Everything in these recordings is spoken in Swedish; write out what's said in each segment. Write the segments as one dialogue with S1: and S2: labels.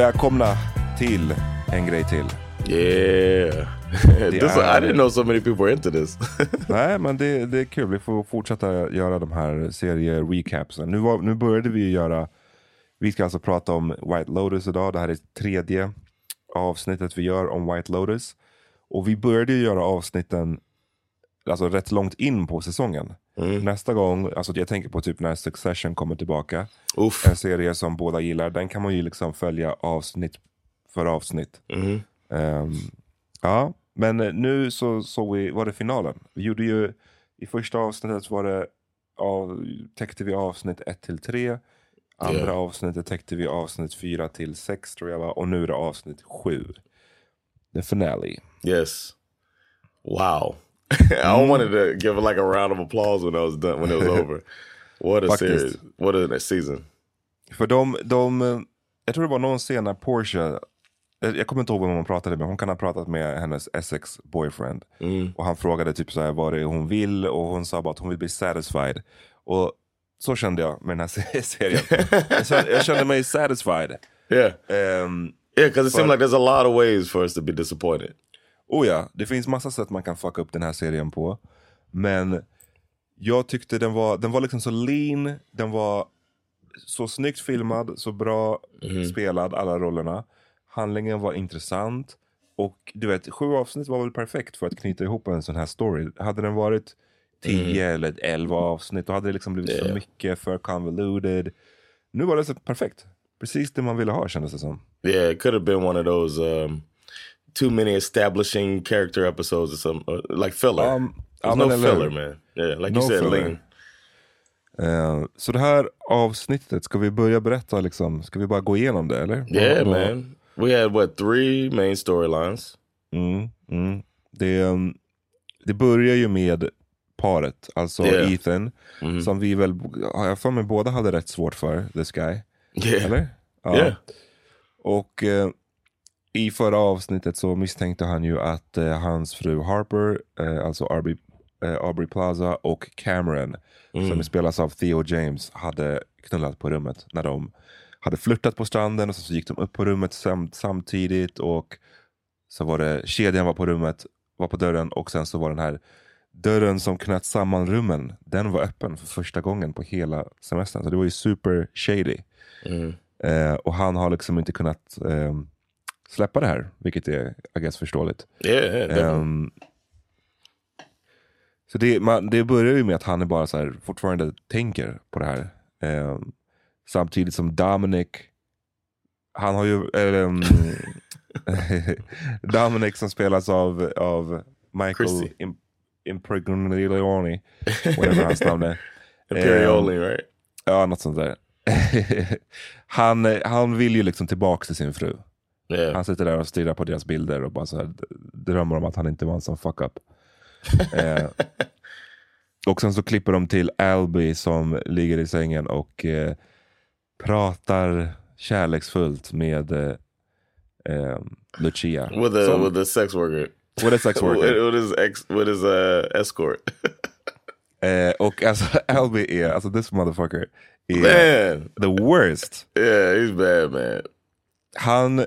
S1: Välkomna till en grej till.
S2: Yeah. this, I didn't know so many people were into this.
S1: Nej, men det, det är kul. Vi får fortsätta göra de här serie-recapsen. Nu, nu började vi göra, vi ska alltså prata om White Lotus idag. Det här är tredje avsnittet vi gör om White Lotus. Och vi började göra avsnitten alltså rätt långt in på säsongen. Mm. Nästa gång, alltså jag tänker på typ när Succession kommer tillbaka. Uff. En serie som båda gillar. Den kan man ju liksom följa avsnitt för avsnitt.
S2: Mm.
S1: Um, ja, men nu så såg vi, var det finalen. Vi gjorde ju, i första avsnittet var det, av, täckte vi avsnitt 1 till 3. Andra yeah. avsnittet täckte vi avsnitt 4 till 6 tror jag var. Och nu är det avsnitt 7. The finale.
S2: Yes. Wow. I wanted to give like a round of applause when I was done when it was over. What a Faktiskt. series. What a season.
S1: För de, de, jag tror det var någon scen när Porsche, jag kommer inte ihåg vem hon pratade med, hon kan ha pratat med hennes Essex boyfriend.
S2: Mm.
S1: Och han frågade typ så här vad det är hon vill och hon sa bara att hon vill bli satisfied. Och så kände jag med den här serien. jag, kände, jag kände mig satisfied.
S2: Yeah.
S1: Um,
S2: yeah, because it seems like there's a lot of ways for us to be disappointed.
S1: Oh ja, det finns massa sätt man kan fucka upp den här serien på. Men jag tyckte den var, den var liksom så lean, den var så snyggt filmad, så bra mm. spelad, alla rollerna. Handlingen var intressant. Och du vet, sju avsnitt var väl perfekt för att knyta ihop en sån här story. Hade den varit tio mm. eller elva avsnitt, då hade det liksom blivit yeah. för mycket, för convoluted. Nu var det så perfekt. Precis det man ville ha kändes det som.
S2: Yeah, it could have been one of those um, too many establishing character episodes or some uh, like filler. Um, There's no filler man. Yeah, like no you said, lean.
S1: Uh, så det här avsnittet, ska vi börja berätta liksom? Ska vi bara gå igenom det eller?
S2: Yeah Vad, man. We had what, three main storylines.
S1: Mm, mm. Det, um, det börjar ju med paret, alltså yeah. Ethan. Mm. Som vi väl, jag för mig båda hade rätt svårt för, this guy.
S2: Yeah.
S1: Eller?
S2: Ja. Yeah.
S1: Och uh, i förra avsnittet så misstänkte han ju att uh, hans fru Harper, uh, alltså Aubrey, uh, Aubrey Plaza och Cameron, mm. som spelas av Theo James, hade knullat på rummet när de hade flörtat på stranden och så, så gick de upp på rummet sam samtidigt och så var det kedjan var på rummet, var på dörren och sen så var den här dörren som knöt samman rummen, den var öppen för första gången på hela semestern. Så det var ju super shady.
S2: Mm.
S1: och han har liksom inte kunnat um, släppa det här, vilket är I guess, förståeligt.
S2: Yeah, yeah, um,
S1: så det, man, det börjar ju med att han är bara så här, fortfarande tänker på det här. Um, samtidigt som Dominic, han har ju, um, Dominic som spelas av, av Michael Im, Impregnolioni, whatever hans namn är.
S2: Imperioli, um, right?
S1: Ja, något sånt där. han, han vill ju liksom tillbaka till sin fru.
S2: Yeah.
S1: Han sitter där och stirrar på deras bilder och bara så här, drömmer om att han inte var en sån fuck up. eh, och sen så klipper de till Alby som ligger i sängen och eh, pratar kärleksfullt med, eh, um, Lucia.
S2: With a, Som, with a sex worker.
S1: With a sex worker.
S2: with, with his, ex, with his uh, escort.
S1: eh, och alltså Albie är, alltså this motherfucker
S2: är man.
S1: the worst.
S2: Yeah, he's bad man.
S1: Han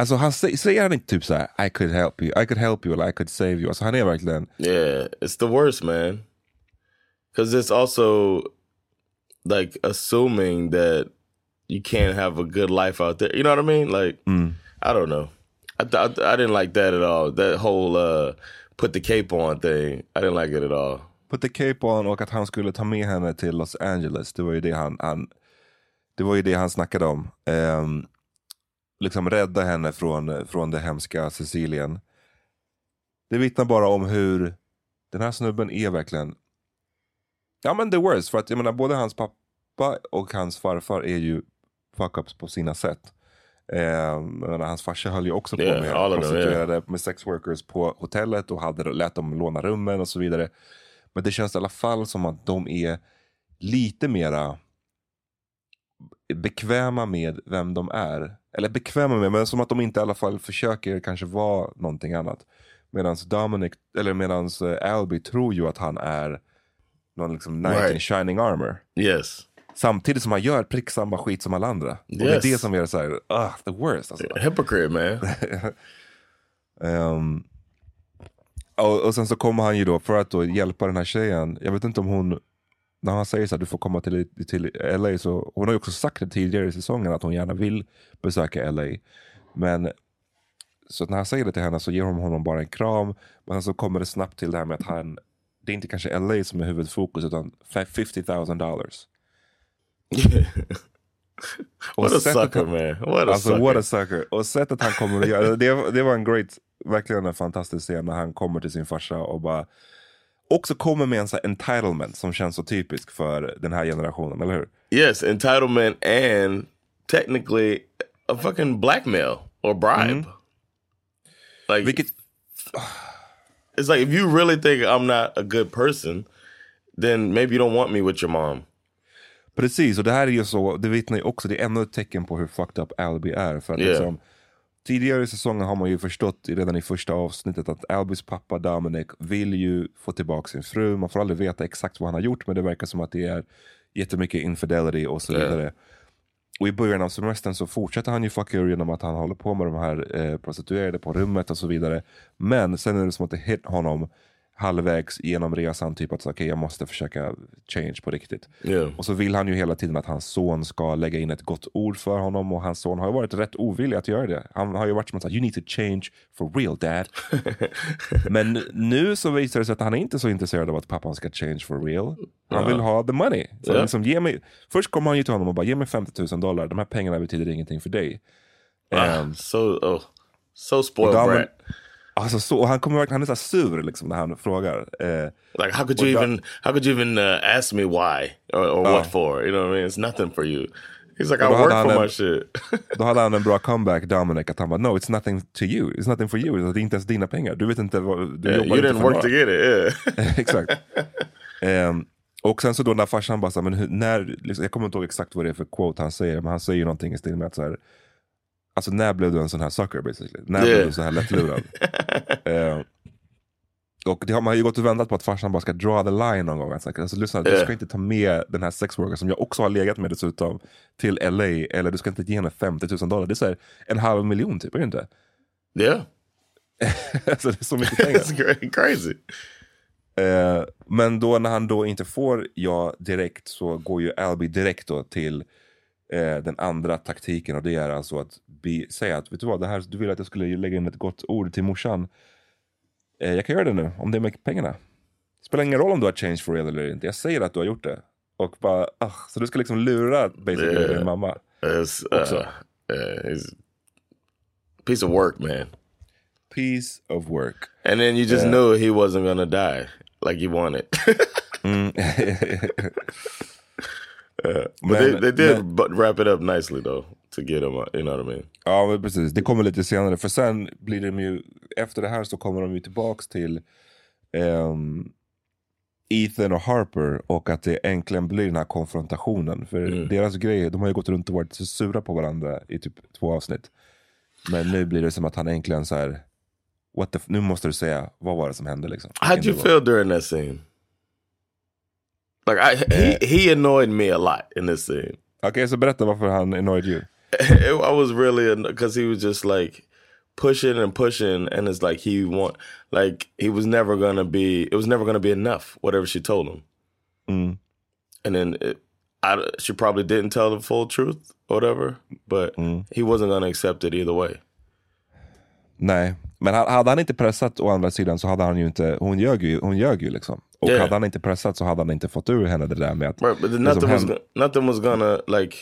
S1: Alltså han säger han inte typ såhär I could help you, I could help you eller I could save you. Alltså han är verkligen
S2: Yeah, it's the worst man. Cause it's also like assuming that you can't have a good life out there. You know what I mean? Like mm. I don't know. I, I, I didn't like that at all. That whole uh, put the cape on thing. I didn't like it at all.
S1: Put the cape on och att han skulle ta med henne till Los Angeles. Det var ju det han, han det var ju det han snackade om. Um, liksom rädda henne från, från det hemska Sicilien. Det vittnar bara om hur den här snubben är verkligen, ja men the worst. För att jag menar både hans pappa och hans farfar är ju fuck-ups på sina sätt. Eh, menar, hans farsa höll ju också på yeah, med prostituerade, yeah. med sex workers på hotellet och hade, lät dem låna rummen och så vidare. Men det känns i alla fall som att de är lite mera bekväma med vem de är. Eller bekväma med, men som att de inte i alla fall försöker kanske vara någonting annat. Medan Dominic, eller medans uh, Albie tror ju att han är någon liksom knight right. in shining armor.
S2: Yes.
S1: Samtidigt som han gör prick samma skit som alla andra. Yes. Och det är det som gör det så här, uh, the worst. Alltså.
S2: Hypocrite man.
S1: um, och, och sen så kommer han ju då för att då hjälpa den här tjejen. Jag vet inte om hon när han säger så att du får komma till, till LA, så hon har ju också sagt det tidigare i säsongen att hon gärna vill besöka LA. Men så när han säger det till henne så ger hon honom bara en kram. Men så kommer det snabbt till det här med att han, det är inte kanske LA som är huvudfokus utan 50 000 dollars.
S2: what a sucker han, man. What a
S1: alltså,
S2: sucker.
S1: What a sucker. Och sättet han kommer att göra, det, det var en great, verkligen en fantastisk scen när han kommer till sin farsa och bara också kommer med en så entitlement som känns så typisk för den här generationen, eller hur?
S2: Yes, entitlement and technically a fucking blackmail or bribe. Mm. Like, Vilket... it's like if you really think I'm not a good person, then maybe you don't want me with your mom.
S1: Precis, och det här är ju så, det vittnar ju också, det är ännu ett tecken på hur fucked up Albie är. För att yeah. liksom, Tidigare i säsongen har man ju förstått redan i första avsnittet att Albys pappa Dominic vill ju få tillbaka sin fru. Man får aldrig veta exakt vad han har gjort men det verkar som att det är jättemycket infidelity och så vidare. Yeah. Och i början av semestern så fortsätter han ju fucka ur genom att han håller på med de här eh, prostituerade på rummet och så vidare. Men sen är det som att det hit honom halvvägs genom resan typ att okay, jag måste försöka change på riktigt.
S2: Yeah.
S1: Och så vill han ju hela tiden att hans son ska lägga in ett gott ord för honom och hans son har ju varit rätt ovillig att göra det. Han har ju varit som att you need to change for real dad. Men nu så visar det sig att han är inte så intresserad av att pappan ska change for real. Han vill ha the money. Så yeah. liksom, ge mig, först kommer han ju till honom och bara ge mig 50 000 dollar, de här pengarna betyder ingenting för dig.
S2: Ah, um, so, oh, so spoiled brat.
S1: Alltså så, och han kommer verkligen, han är så sur liksom när han frågar. Eh,
S2: like how could you even, how could you even uh, ask me why or, or uh, what for? You know what I mean? It's nothing for you. He's like I work for en, my shit.
S1: då hade han en bra comeback Dominic att han bara no it's nothing to you, it's nothing for you. Det är inte ens dina pengar. Du vet inte vad, du
S2: yeah,
S1: jobbar
S2: You didn't work to get it.
S1: Yeah. Exakt. Um, och sen så då när farsan bara, så, men hur, när, liksom, jag kommer inte ihåg exakt vad det är för quote han säger, men han säger någonting i stil med att så här, Alltså när blev du en sån här sucker basically? När yeah. blev du så här lättlurad? eh, och det har man ju gått och väntat på att farsan bara ska draw the line någon gång. Alltså, lyssna, yeah. du ska inte ta med den här sexworker som jag också har legat med dessutom till LA. Eller du ska inte ge henne 50 000 dollar. Det är så här, en halv miljon typ, är det inte?
S2: Ja. Yeah.
S1: alltså det är så mycket pengar.
S2: It's crazy.
S1: Eh, men då när han då inte får ja direkt så går ju Albie direkt då till eh, den andra taktiken och det är alltså att be, säga att vet du vad, det här, du vill att jag skulle lägga in ett gott ord till morsan. Eh, jag kan göra det nu, om det är med pengarna. Det spelar ingen roll om du har change for real eller inte. Jag säger att du har gjort det. Och bara, ah, så du ska liksom lura basically yeah. din mamma.
S2: It's, uh, uh, piece of work man.
S1: Piece of work.
S2: And then you just uh, knew he wasn't gonna die like you wanted. mm. Uh, but men, they, they did men, wrap it up nicely though. To get them, you know what I mean?
S1: Ja men precis, det kommer lite senare. För sen blir de ju, efter det här så kommer de ju tillbaks till um, Ethan och Harper och att det äntligen blir den här konfrontationen. För
S2: Mm.
S1: deras grej, de har ju gått runt och varit så sura på varandra i typ två avsnitt. Men nu blir det som att han äntligen så här, what the nu måste du säga, vad var det som hände liksom?
S2: How'd you feel during that scene? Like I, he he annoyed me a lot in this scene.
S1: Okej, så berätta varför han annoyed you.
S2: I was really because he was just like pushing and pushing, and it's like he want like he was never gonna be. It was never gonna be enough. Whatever she told him,
S1: Mm.
S2: and then it, I, she probably didn't tell the full truth or whatever, but he wasn't gonna accept it either way.
S1: Nej, men ha- hade han inte pressat å andra sidan så hade han ju inte, hon ljög ju, hon ljög ju liksom. Och
S2: Yeah.
S1: hade han inte pressat så hade han inte fått ur henne det där med att...
S2: Right, but
S1: det
S2: nothing was nothing was gonna like.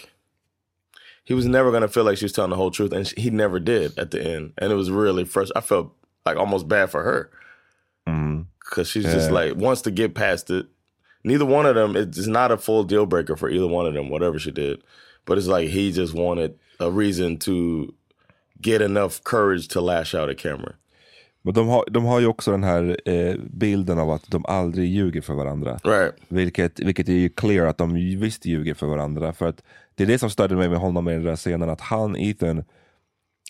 S2: He was never gonna feel like she was telling the whole truth, and she, he never did at the end. And it was really first. I felt like almost bad for her mm. because she's just like wants to get past it. Neither one of them. It's not a full deal breaker for either one of them. Whatever she did, but it's like he just wanted a reason to get enough courage to lash out at Cameron.
S1: Men de har, de har ju också den här eh, bilden av att de aldrig ljuger för varandra.
S2: Right.
S1: Vilket, vilket är ju clear att de visst ljuger för varandra. För att det är det som störde mig med honom i den där scenen. Att han, Ethan,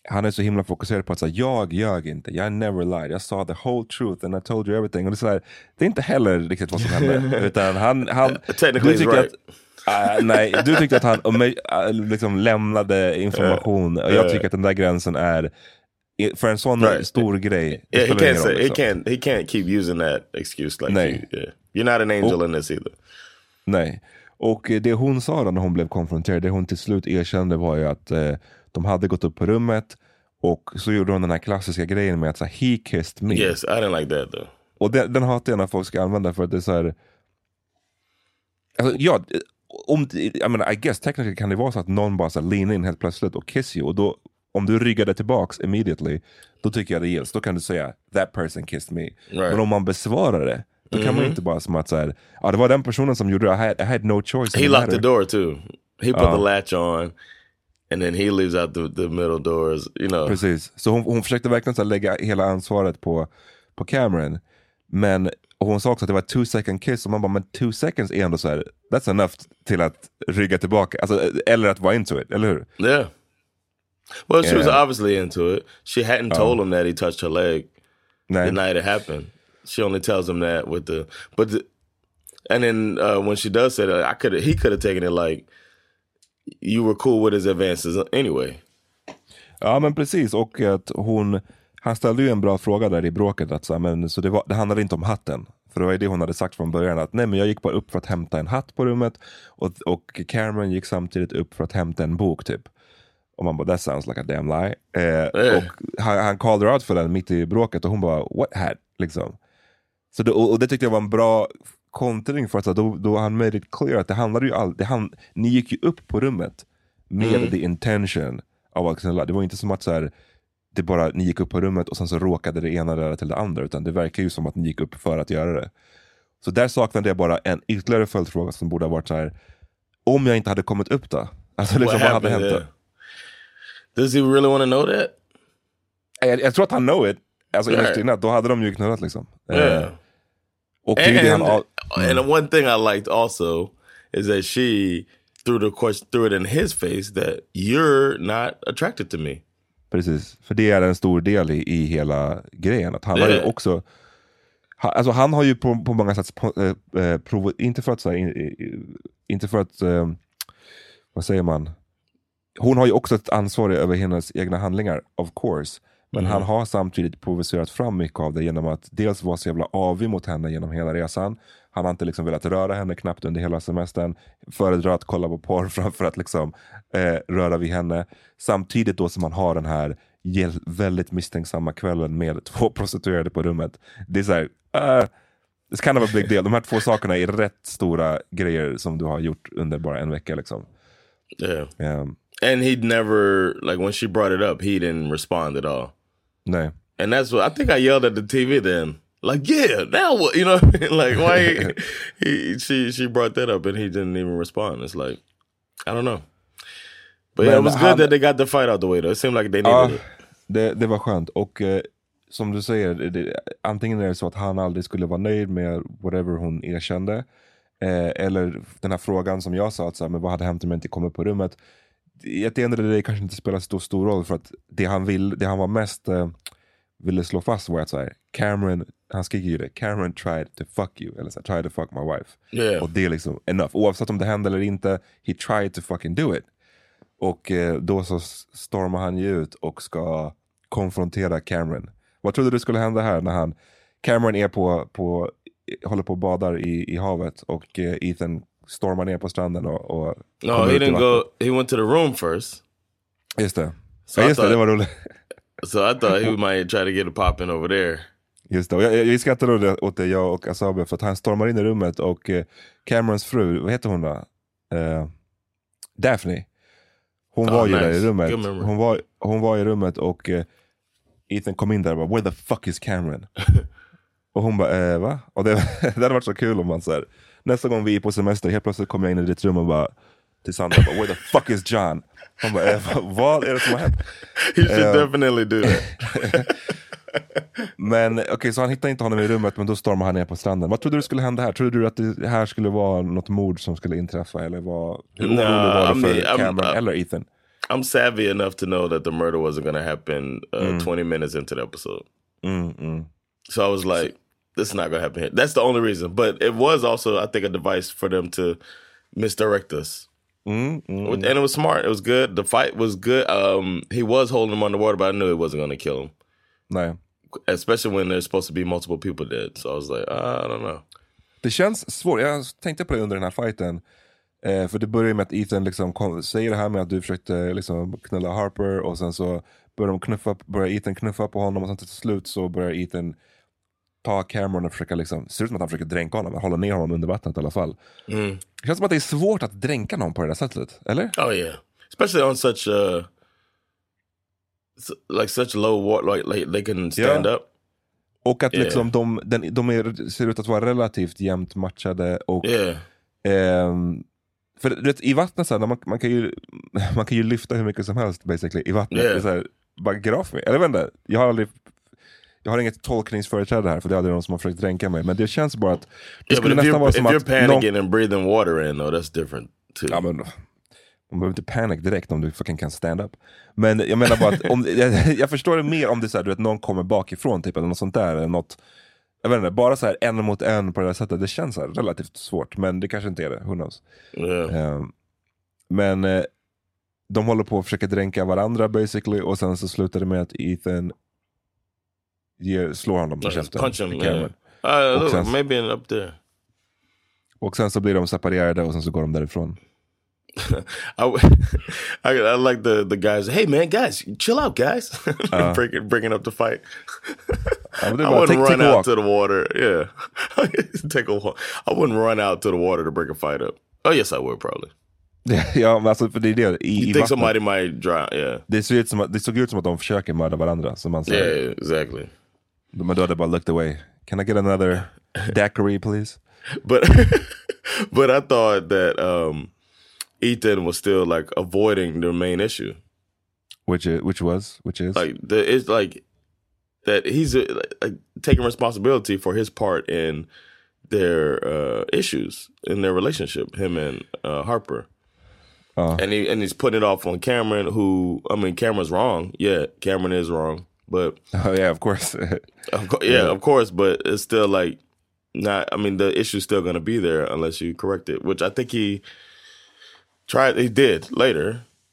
S1: han är så himla fokuserad på att säga jag ljög inte, jag never lied, jag sa the whole truth and I told you everything. Och det, är så här, det är inte heller riktigt vad som hände. utan han, han,
S2: Technically
S1: du tycker
S2: right.
S1: att, äh, nej, du tyckte att han äh, liksom lämnade information. Och jag tycker att den där gränsen är, för en sån
S2: Right.
S1: stor grej,
S2: Yeah, he can't say he
S1: liksom.
S2: can't he can't keep using that excuse like
S1: Nej.
S2: you, yeah. You're not an angel in this either.
S1: Nej. Och eh, det hon sa då när hon blev konfronterad, det hon till slut erkände var ju att eh, de hade gått upp på rummet och så gjorde hon den här klassiska grejen med att säga he kissed me.
S2: Yes, I didn't like that though.
S1: Och den, den hatar jag när folk ska använda för att det är så här. Alltså, ja, om, I, mean, I guess technically kan det vara så att någon bara så lean in helt plötsligt och kiss you. Och då, om du ryggade tillbaks immediately, då tycker jag det gills. Då kan du säga that person kissed me. Men om man besvarar det, då kan man inte bara som att här, ja det var den personen som gjorde det, I had, I had no choice.
S2: He
S1: the
S2: locked the
S1: matter."
S2: door too. He put the latch on, and then he leaves out the, the middle doors. You know,
S1: Precis. Så hon, hon försökte verkligen så lägga hela ansvaret på, på Cameron. Men och hon sa också att det var two second kiss och man bara, men two seconds är ändå så här, that's enough till att rygga tillbaka. Alltså, eller att vara into it, eller hur?
S2: yeah. Well, she was
S1: Yeah.
S2: obviously into it. She hadn't told him that he touched her leg
S1: Nej.
S2: the night it happened. She only tells him that with the but the, and then uh, when she does say that, I could he could have taken it like you were cool with his advances anyway.
S1: Ja men precis, och att hon, han ställde ju en bra fråga där i bråket, att så, här, men, så det, var, det handlade inte om hatten. För det var ju det hon hade sagt från början, att nej men jag gick bara upp för att hämta en hatt på rummet och, och Cameron gick samtidigt upp för att hämta en bok typ. Och man bara, that sounds like a damn lie. Eh, Och han, han called her out för den mitt i bråket och hon bara, what hat? Liksom. Så det, och, och det tyckte jag var en bra kontring för att då, då han made it clear att det handlade ju all, det han, ni gick ju upp på rummet med the intention av att knulla. Det var inte som att så här, det bara, ni gick upp på rummet och sen så råkade det ena röra till det andra. Utan det verkar ju som att ni gick upp för att göra det. Så där saknade jag bara en ytterligare följdfråga som borde ha varit så här. Om jag inte hade kommit upp då? Alltså liksom, vad hade hänt då?
S2: Does he really want to know that?
S1: Jag, jag tror att han know it. Alltså
S2: Nej.
S1: innerst då hade de ju knullat liksom.
S2: Yeah.
S1: Eh, och är ju det han,
S2: And,
S1: av-
S2: and one thing I liked also is that she threw the question threw it in his face that you're not attracted to me.
S1: Precis, för det är en stor del i, i hela grejen. Att han har ju
S2: Yeah.
S1: också, ha, alltså han har ju på, på många sätt eh, eh, prov, inte för att, så här, in, i- inte för att, eh, vad säger man? Hon har ju också ett ansvar över hennes egna handlingar, of course. Men han har samtidigt provocerat fram mycket av det genom att dels vara så jävla avig mot henne genom hela resan. Han har inte liksom velat röra henne knappt under hela semestern. Föredrar att kolla på porr framför att liksom, eh, röra vid henne. Samtidigt då som han har den här väldigt misstänksamma kvällen med två prostituerade på rummet. Det är så här, uh, it's kind of a big deal. De här två sakerna är rätt stora grejer som du har gjort under bara en vecka. Liksom.
S2: Yeah.
S1: Um,
S2: And he'd never like when she brought it up, he didn't respond at all.
S1: nej.
S2: And that's what I think I yelled at the TV then. Like, yeah, now what? You know, what I mean? like why he, he she she brought that up and he didn't even respond. It's like I don't know. But yeah,
S1: Man,
S2: it was
S1: han-
S2: good that they got the fight out the way though. It seemed like they needed
S1: Ja,
S2: it.
S1: det, det var skönt. Och eh, som du säger, det, antingen är det så att han aldrig skulle vara nöjd med whatever hon erkände. Eh, eller den här frågan som jag sa, att så här, men vad hade hänt om jag inte kom upp på rummet? At the end of the day kanske inte spelar så stor roll för att det han, vill, det han var mest eh, ville slå fast var att så här, Cameron, han skriker ju det, Cameron tried to fuck you, eller så här, tried to fuck my wife.
S2: Yeah.
S1: Och det är liksom enough, oavsett om det hände eller inte, he tried to fucking do it. Och eh, då så stormar han ju ut och ska konfrontera Cameron. Vad trodde du skulle hända här när han, Cameron är på, på håller på och badar i, i havet och eh, Ethan stormar ner på stranden och, och
S2: No, he didn't go. He went to the room first.
S1: Just det.
S2: So
S1: ja, just det, det
S2: thought-
S1: var roligt.
S2: So I thought he might try to get a pop in over there.
S1: Just det. Och jag, jag, jag skrattade åt det, det, jag och Asabe, för att han stormar in i rummet och eh, Camerons fru, vad heter hon då? Eh, Daphne. Hon
S2: Oh,
S1: var ju
S2: nice.
S1: där i rummet. Hon var, hon var i rummet och eh, Ethan kom in där och bara, where the fuck is Cameron? och hon bara, eh, va? Och det, det hade varit så kul om man så här, nästa gång vi är på semester, helt plötsligt kommer jag in i ditt rum och bara, till Sandra, bara, where the fuck is John? Hon bara, eh, vad- är det som har hänt?
S2: He should
S1: Yeah.
S2: definitely do that.
S1: Men okej, så han hittar inte honom i rummet, men då stormar han ner på stranden. Vad trodde du skulle hända här? Trodde du att det här skulle vara något mord som skulle inträffa? Eller vad, hur orolig var du för Cameron eller Ethan?
S2: I'm savvy enough to know that the murder wasn't going to happen uh, 20 minutes into the episode.
S1: Mm, mm.
S2: So I was like, this is not to happen here. That's the only reason. But it was also, I think, a device for them to misdirect us.
S1: Mm, mm.
S2: And it was smart. It was good. The fight was good. Um, he was holding him underwater, but I knew it wasn't to kill him.
S1: Nej.
S2: Especially when there's supposed to be multiple people dead. So I was like, "Ah, I don't know.
S1: Det känns svårt, jag tänkte på det under den här fighten. Eh, för det börjar med att Ethan liksom kom, säger det här med att du försökte liksom knulla Harper och sen så börjar, de knuffa, börjar Ethan knuffa på honom och sen till slut så börjar Ethan ta Cameron och försöka liksom, ser ut som att han försöker dränka honom, hålla ner honom under vattnet i alla fall.
S2: Mm.
S1: Det känns som att det är svårt att dränka någon på det där sättet, eller?
S2: Oh yeah, especially on such uh, like such low water, like, like they can stand
S1: Yeah.
S2: up.
S1: Och att
S2: Yeah.
S1: liksom de, den, de är, ser ut att vara relativt jämnt matchade och
S2: Yeah,
S1: Ehm, för du vet, i vattnet, så här, man, man, kan ju, man kan ju lyfta hur mycket som helst basically i vattnet.
S2: Yeah.
S1: Det är så här, bara graf mig. Eller inte, jag har aldrig jag har inget tolkningsföreträde här för det är aldrig någon som har försökt dränka mig. Men det känns bara att det
S2: yeah.
S1: Skulle
S2: if
S1: nästan
S2: you're
S1: vara
S2: if
S1: som
S2: you're
S1: att
S2: panicking
S1: någon,
S2: and breathing water in, though, that's different too.
S1: ja, men, Man behöver inte panic direkt om du fucking kan stand up. Men jag menar bara att om, jag, jag förstår det mer om det är så här, du vet, någon kommer bakifrån typ, eller något sånt där. Eller något, jag vet inte, bara så här en mot en på det här sättet, det känns så här relativt svårt. Men det kanske inte är det, who knows.
S2: yeah.
S1: Ehm, men eh, de håller på att försöka dränka varandra basically och sen så slutar det med att Ethan ger, slår honom i
S2: Like,
S1: käften.
S2: punch him.
S1: i
S2: Yeah. Uh,
S1: Och
S2: look,
S1: sen-
S2: maybe up there.
S1: Och sen så blir de separerade och sen så går de därifrån.
S2: I, I, I like the the guys. Hey man, guys, chill out, guys.
S1: Uh.
S2: bringing bringing up the fight. I
S1: är bara,
S2: wouldn't
S1: take,
S2: run
S1: take
S2: out to the water. Yeah, take a walk. I wouldn't run out to the water to break a fight up. Oh yes, I would probably.
S1: ja, men alltså, för det är det. I,
S2: You
S1: i
S2: think somebody might drown? Yeah,
S1: det, ser ut som det såg ut som att de försöker mörda varandra. Så man säger,
S2: yeah, exactly.
S1: Då hade bara looked away. Can I get another daiquiri please?
S2: But but I thought that um, Ethan was still like avoiding the main issue.
S1: Which, i- which was? Which is?
S2: Like the it's like that he's uh, like, taking responsibility for his part in their uh, issues in their relationship, him and uh, Harper.
S1: Ja.
S2: And he and he's putting it off on Cameron, who I mean, Cameron's wrong. Yeah, Cameron is wrong, but
S1: Oh, yeah, of course.
S2: of co- yeah, of course, but it's still like not. I mean, the issue's still going to be there unless you correct it, which I think he tried. He did later.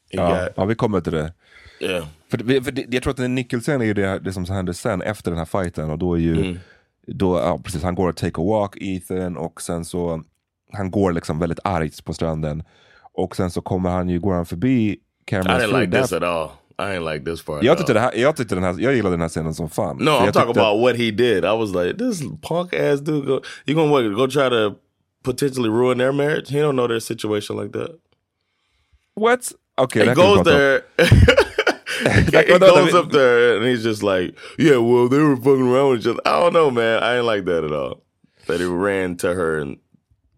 S2: He
S1: ja,
S2: got
S1: ja, vi kommer till det.
S2: yeah.
S1: För, för det, jag tror att en nyckelscen är ju det, det som händer sen efter den här fighten och då är ju,
S2: Mm.
S1: då, ja, precis, han går och take a walk, Ethan, och sen så, han går liksom väldigt argt på stranden. Och sen så kommer han ju, går han förbi
S2: I
S1: Camerons
S2: didn't
S1: fru.
S2: like this at all. I didn't like this part.
S1: jag tyckte, här, jag tyckte den här, jag gillade den här scenen som fan.
S2: No, I'm talking about what he did. I was like, this punk ass dude. Go, you gonna what, go try to potentially ruin their marriage? He don't know their situation like that.
S1: What? Okej,
S2: he
S1: det här kan vi
S2: goes there.
S1: That-
S2: he
S1: no, no,
S2: goes up there and he's just like, yeah, well, they were fucking around with each other. I don't know, man. I ain't like that at all. That he ran to her and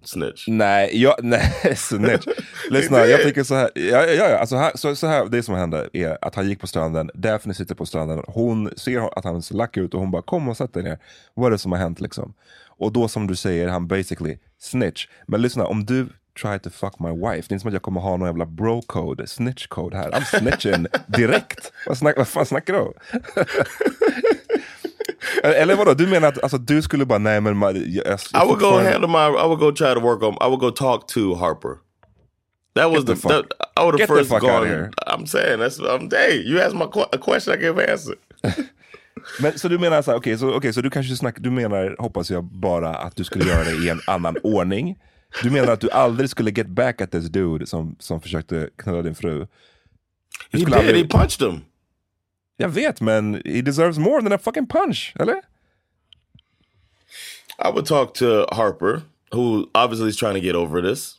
S2: snitch.
S1: Nej, jag, nej snitch. Lyssna, jag tycker så här. Ja, ja, ja, alltså här, så, så här. Det som hände är att han gick på stranden, Daphne sitter på stranden, hon ser att han ser lack ut och hon bara kom och sätt dig ner. Vad är det som har hänt liksom? Och då som du säger, han basically snitch. Men lyssna, om du try to fuck my wife, det är inte som att jag kommer ha någon jävla bro-code, snitch-code här. I'm snitching direkt. Vad, snack, vad fan snackar du om? Eller vadå, du menar att alltså, du skulle bara, nej men... Jag, jag,
S2: I would go handle my, I would go try to work on, I would go talk to Harper. That was
S1: Get the
S2: the,
S1: fuck-
S2: that, I would have first gone. I'm saying that's. I'm hey, you asked my a question, I gave an answer.
S1: Men, så du menar så här, okej, så, okej, så du kanske snackar, du menar, hoppas jag, bara att du skulle göra det i en annan ordning? Du menar att du aldrig skulle get back at this dude som, som försökte knulla din fru? Du
S2: He did.
S1: aldrig-
S2: He punched him.
S1: Jag vet, men he deserves more than a fucking punch, eller?
S2: I would talk to Harper, who obviously is trying to get over this.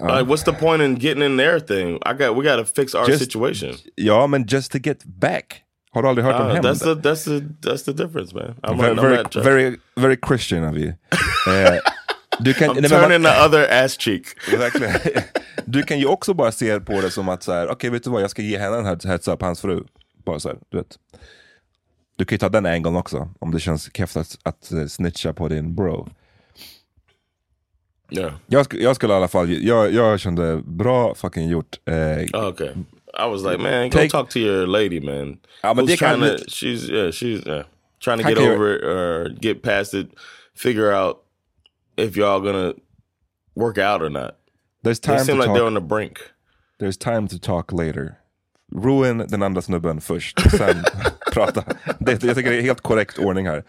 S2: Like, what's the point in getting in their thing? I got we got to fix our
S1: Just-
S2: situation.
S1: Ja, men just to get back. Har du aldrig hört
S2: Uh, that's the that's the that's the difference, man. I'm,
S1: very,
S2: I'm
S1: very, very, very Christian of you. Eh, du kan,
S2: I'm
S1: nej, men man-
S2: turning the other ass cheek.
S1: Verkligen. Du kan ju också bara se på det som att så här, okej vet du vad, jag ska ge henne en heads- up, hans fru. Bara så här, du vet. Du kan ju ta den angeln också, om det känns keft att, att eh, snitcha på din bro.
S2: Yeah.
S1: Jag, sk- jag skulle i alla fall, jag, jag kände bra fucking gjort. Eh,
S2: Okay. I was like, man, go
S1: Take-
S2: talk to your lady, man.
S1: Ja, men
S2: Who's
S1: det kan-
S2: trying to, she's yeah, she's yeah, trying to get over it or get past it, figure out if y'all gonna work out or not.
S1: there's,
S2: They
S1: time
S2: seem
S1: to
S2: like they're
S1: talk,
S2: on the brink.
S1: there's time to talk later. Ruin den andra snubben först, sen prata. Det, jag tycker det är helt korrekt ordning här.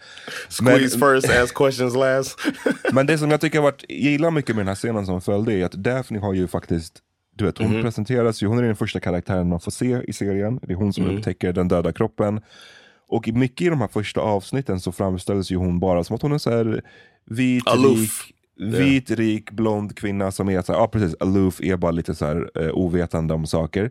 S2: Squeeze first, ask questions last.
S1: Men det som jag tycker varit, gillar mycket med den här scenen som följde är att Daphne har ju faktiskt, du vet hon presenteras ju, hon är den första karaktären man får se i serien. Det är hon som upptäcker den döda kroppen. Och i mycket i de här första avsnitten så framställs ju hon bara som att hon är så här vit,
S2: Aloof.
S1: rik, vit, rik, blond kvinna som är så här, ja precis, aloof, är bara lite så här eh, ovetande om saker.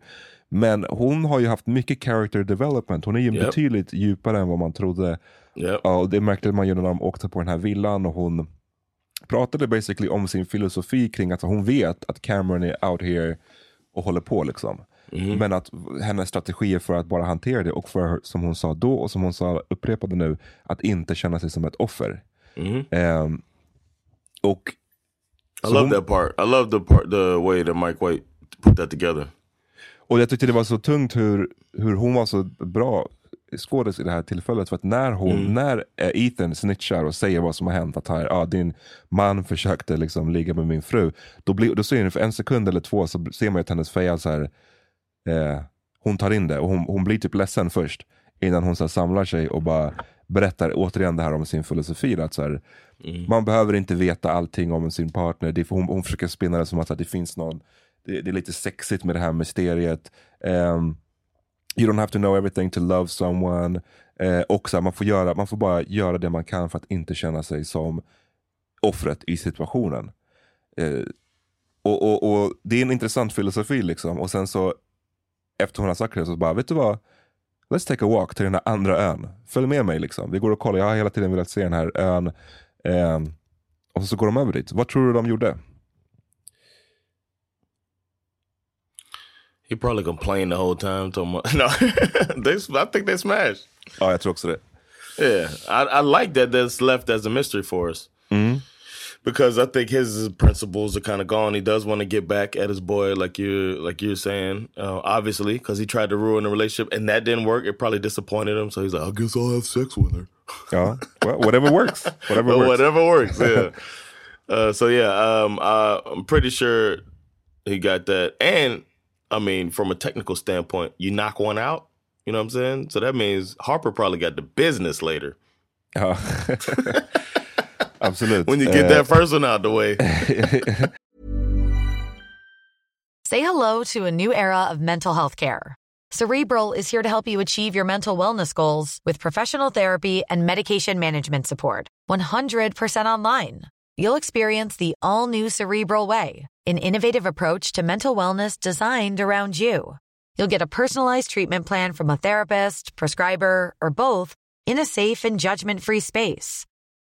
S1: Men hon har ju haft mycket character development, hon är ju
S2: Yep.
S1: betydligt djupare än vad man trodde.
S2: yep.
S1: Ja, och det märkte man ju när de åkte på den här villan och hon pratade basically om sin filosofi kring att hon vet att Cameron är out here och håller på liksom. Men att hennes strategier för att bara hantera det och för, som hon sa då och som hon sa upprepade nu, att inte känna sig som ett offer. Ehm, och
S2: I love
S1: hon-
S2: that part. I love the part, the way that Mike White put that together.
S1: Och jag tyckte det var så tungt hur, hur hon var så bra skådis i det här tillfället. För att när, hon, när eh, Ethan snitchar och säger vad som har hänt, att här, ah, din man försökte liksom ligga med min fru. Då, blir, då ser ni för en sekund eller två så ser man att hennes feja så här, eh, hon tar in det och hon, hon blir typ ledsen först. Innan hon så samlar sig och bara berättar återigen det här om sin filosofi. Att så här, Man behöver inte veta allting om sin partner. Det, hon, hon försöker spinna det som att, att det finns någon det, det är lite sexigt med det här mysteriet. Ehm, you don't have to know everything to love someone. Eh, och så här, man, får göra, man får bara göra det man kan för att inte känna sig som offret i situationen. Eh, och, och, och Det är en intressant filosofi liksom. Och sen så efter hon har sagt det så bara, vet du vad? Let's take a walk till den här andra ön. Följ med mig liksom. Vi går och kollar, jag har hela tiden velat se den här ön. Ehm, och så går de över dit. Vad tror du de gjorde?
S2: He probably complained the whole time. To my, no, they, I think they smashed.
S1: Ja, jag tror också det.
S2: Yeah, I, I like that. That's left as a mystery for us because I think his principles are kind of gone. He does want to get back at his boy, like you, like you're saying, uh, obviously, because he tried to ruin the relationship and that didn't work. It probably disappointed him. So he's like, I guess I'll have sex with her.
S1: Ja, well, whatever works. Whatever works.
S2: whatever works. Yeah. uh, so yeah, um, I'm pretty sure he got that. And I mean, from a technical standpoint, you knock one out. You know what I'm saying? So that means Harper probably got the business later
S1: Ja. Absolut.
S2: when you get that uh, first one out the way.
S3: Say hello to a new era of mental health care. Cerebral is here to help you achieve your mental wellness goals with professional therapy and medication management support. 100% online. You'll experience the all new Cerebral Way, an innovative approach to mental wellness designed around you. You'll get a personalized treatment plan from a therapist, prescriber, or both in a safe and judgment free space.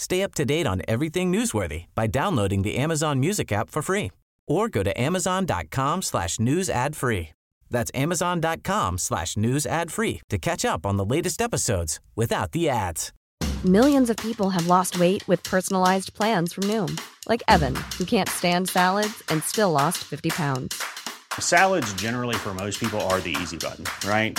S4: Stay up to date on everything newsworthy by downloading the Amazon Music app for free or go to amazon.com slash news ad free. That's amazon.com slash news ad free to catch up on the latest episodes without the ads.
S5: Millions of people have lost weight with personalized plans from Noom, like Evan, who can't stand salads and still lost 50 pounds.
S6: Salads, generally, for most people, are the easy button, right?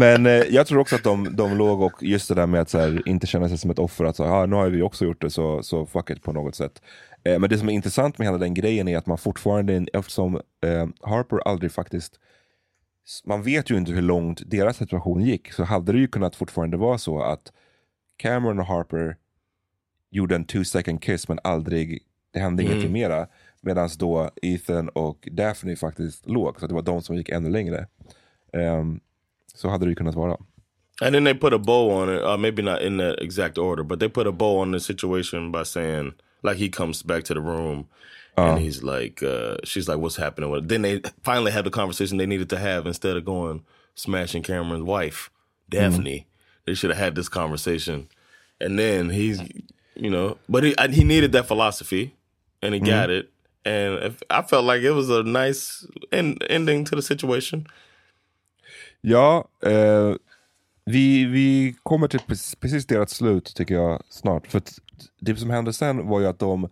S1: Men eh, jag tror också att de, de låg och just det där med att här, inte känna sig som ett offer, att så, ah, nu har vi också gjort det så, så fuck it på något sätt. Eh, men det som är intressant med hela den grejen är att man fortfarande, eftersom eh, Harper aldrig faktiskt man vet ju inte hur långt deras situation gick, så hade det ju kunnat fortfarande vara så att Cameron och Harper gjorde en two second kiss men aldrig, det hände
S2: Mm.
S1: ingenting mera. Medan då Ethan och Daphne faktiskt låg, så det var de som gick ännu längre. Ehm, så hade det kunnat vara.
S2: And then they put a bow on it, uh, maybe not in that exact order, but they put a bow on the situation by saying, like, he comes back to the room and he's like, uh, she's like, what's happening? with it? Then they finally have the conversation they needed to have instead of going smashing Cameron's wife, Daphne. They should have had this conversation. And then he's, you know, but he, he needed that philosophy and he got it. And if, I felt like it was a nice end, ending to the situation.
S1: Ja, eh, vi, vi kommer till precis, precis deras slut tycker jag snart. För det som hände sen var ju att de,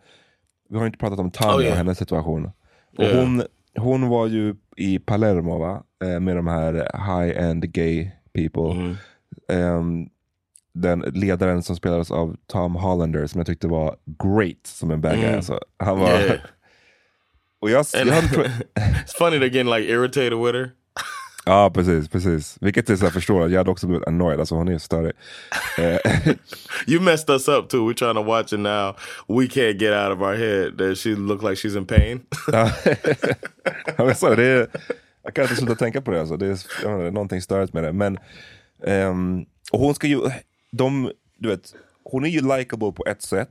S1: vi har inte pratat om Tanja
S2: Oh, yeah.
S1: och hennes situation. Och
S2: Yeah.
S1: hon, hon var ju i Palermo va? Eh, med de här high-end gay people.
S2: Mm.
S1: Ehm, den ledaren som spelades av Tom Hollander som jag tyckte var great som en bad guy.
S2: Mm.
S1: Alltså, han var...
S2: Yeah.
S1: och jag, jag hade,
S2: it's funny getting like irritated with her.
S1: Ja, precis. precis. Vilket är så jag förstår, jag hade också blivit annoyed, alltså hon är störig. Eh,
S2: You messed us up too. We're trying to watch it now. We can't get out of our head that she looked like she's in pain.
S1: ja, det, är, jag kan inte sluta tänka på det, alltså. det är, jag menar, det är någonting störigt med det. Men, ehm, och hon ska ju, de, du vet, hon är ju likable på ett sätt.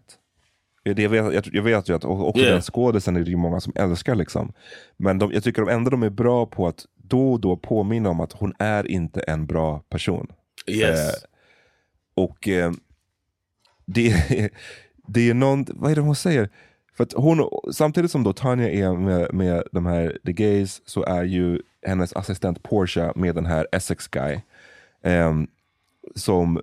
S1: Det jag, vet, jag, jag vet ju att också
S2: Yeah.
S1: den skådisen är det ju många som älskar. Liksom. Men de, jag tycker de ändå de är bra på att då och då påminna om att hon är inte en bra person.
S2: yes.
S1: Eh, och eh, det, det är någon, vad är det hon säger? För att hon, samtidigt som då Tanya är med, med de här The Gays så är ju hennes assistent Portia med den här Essex guy. ehm, som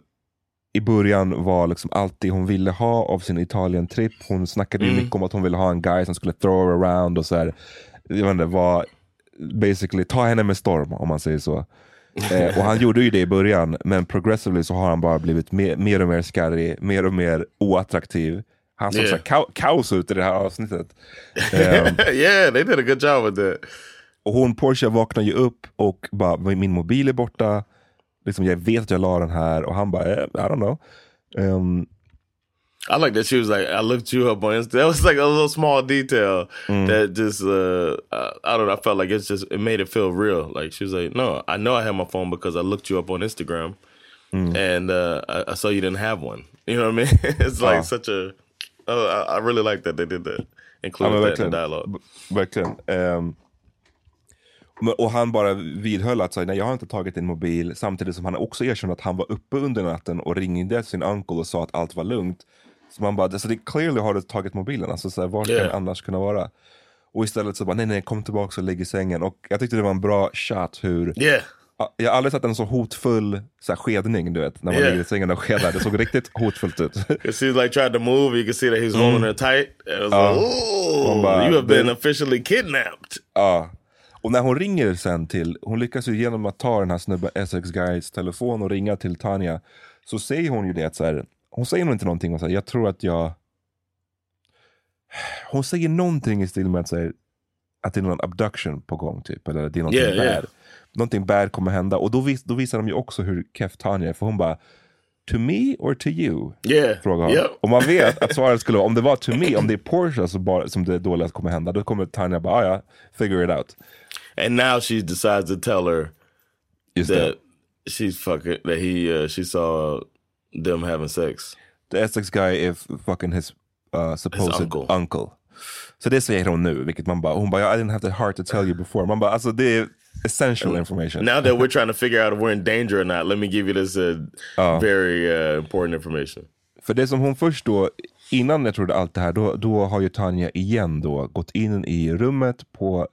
S1: i början var liksom alltid hon ville ha av sin Italien-tripp. Hon snackade ju mycket om att hon ville ha en guy som skulle throw her around och så här. Jag vet inte, var basically ta henne med storm om man säger så. Eh, och han gjorde ju det i början, men progressively så har han bara blivit mer, mer och mer skarrig, mer och mer oattraktiv. Han såg
S2: Yeah.
S1: så ka- kaos ut i det här avsnittet. Eh,
S2: yeah, they did a good job with that.
S1: och hon, Porsche, vaknar ju upp och bara, min mobil är borta. Liksom, jag vet att jag la den här och han bara, eh, I don't know. Ehm,
S2: I like that she was like, I looked you up on Instagram. That was like a little small detail that just, uh, I, I don't know. I felt like it's just, it made it feel real. Like she was like, no, I know I have my phone because I looked you up on Instagram and uh, I, I saw you didn't have one. You know what I mean? it's like
S1: Ah.
S2: such a, uh, I, I really like that they did that. Included that in the dialogue.
S1: Verkligen. Men- och han bara vidhöll att nej, jag har inte tagit din mobil, samtidigt som han också erkände att han var uppe under natten och ringde sin uncle och sa att allt var lugnt. Så man bara, så det, clearly har du tagit mobilen, alltså så här, kan
S2: Yeah.
S1: det annars kunna vara? Och istället så bara, nej nej kom tillbaka och lägg i sängen. Och jag tyckte det var en bra shot hur,
S2: Yeah.
S1: jag har aldrig sett en så hotfull så här, skedning du vet, när man
S2: Yeah.
S1: ligger i sängen och skedar. Det såg riktigt hotfullt ut.
S2: Because she like tried to move, you can see that he's holding her tight. It was like,
S1: Oh my
S2: you have been
S1: God.
S2: officially kidnapped.
S1: Ja. Och när hon ringer sen till, hon lyckas ju genom att ta den här snubben Essex Guys telefon och ringa till Tanja. Så säger hon ju det så här, hon säger nog inte någonting om så här, jag tror att jag... Hon säger någonting i stil med att, här, att det är någon abduction på gång typ. Eller att det är någonting
S2: Yeah,
S1: bad.
S2: yeah.
S1: Någonting bad kommer hända. Och då, vis, då visar de ju också hur keff Tanja är. För hon bara, to me or to you?
S2: Yeah.
S1: Frågar hon.
S2: Yep.
S1: Och man vet att svaret skulle vara, om det var to me, om det är Porsche som, bara, som det dåliga kommer hända, då kommer Tanja bara, ah, ja, figure it out.
S2: And now she decides to tell her
S1: Just
S2: that
S1: det.
S2: she's fucking that he uh, she saw them having sex.
S1: The Essex guy is fucking his uh, supposed
S2: uncle.
S1: uncle. Så det säger hon nu, vilket man bara, hon bara, I didn't have the heart to tell you before. Man bara, alltså det är essential information.
S2: Now that we're trying to figure out if we're in danger or not, let me give you this uh, very uh, important information.
S1: För det som hon först då, innan jag trodde allt det här, då, då har ju Tanja igen då gått in i rummet på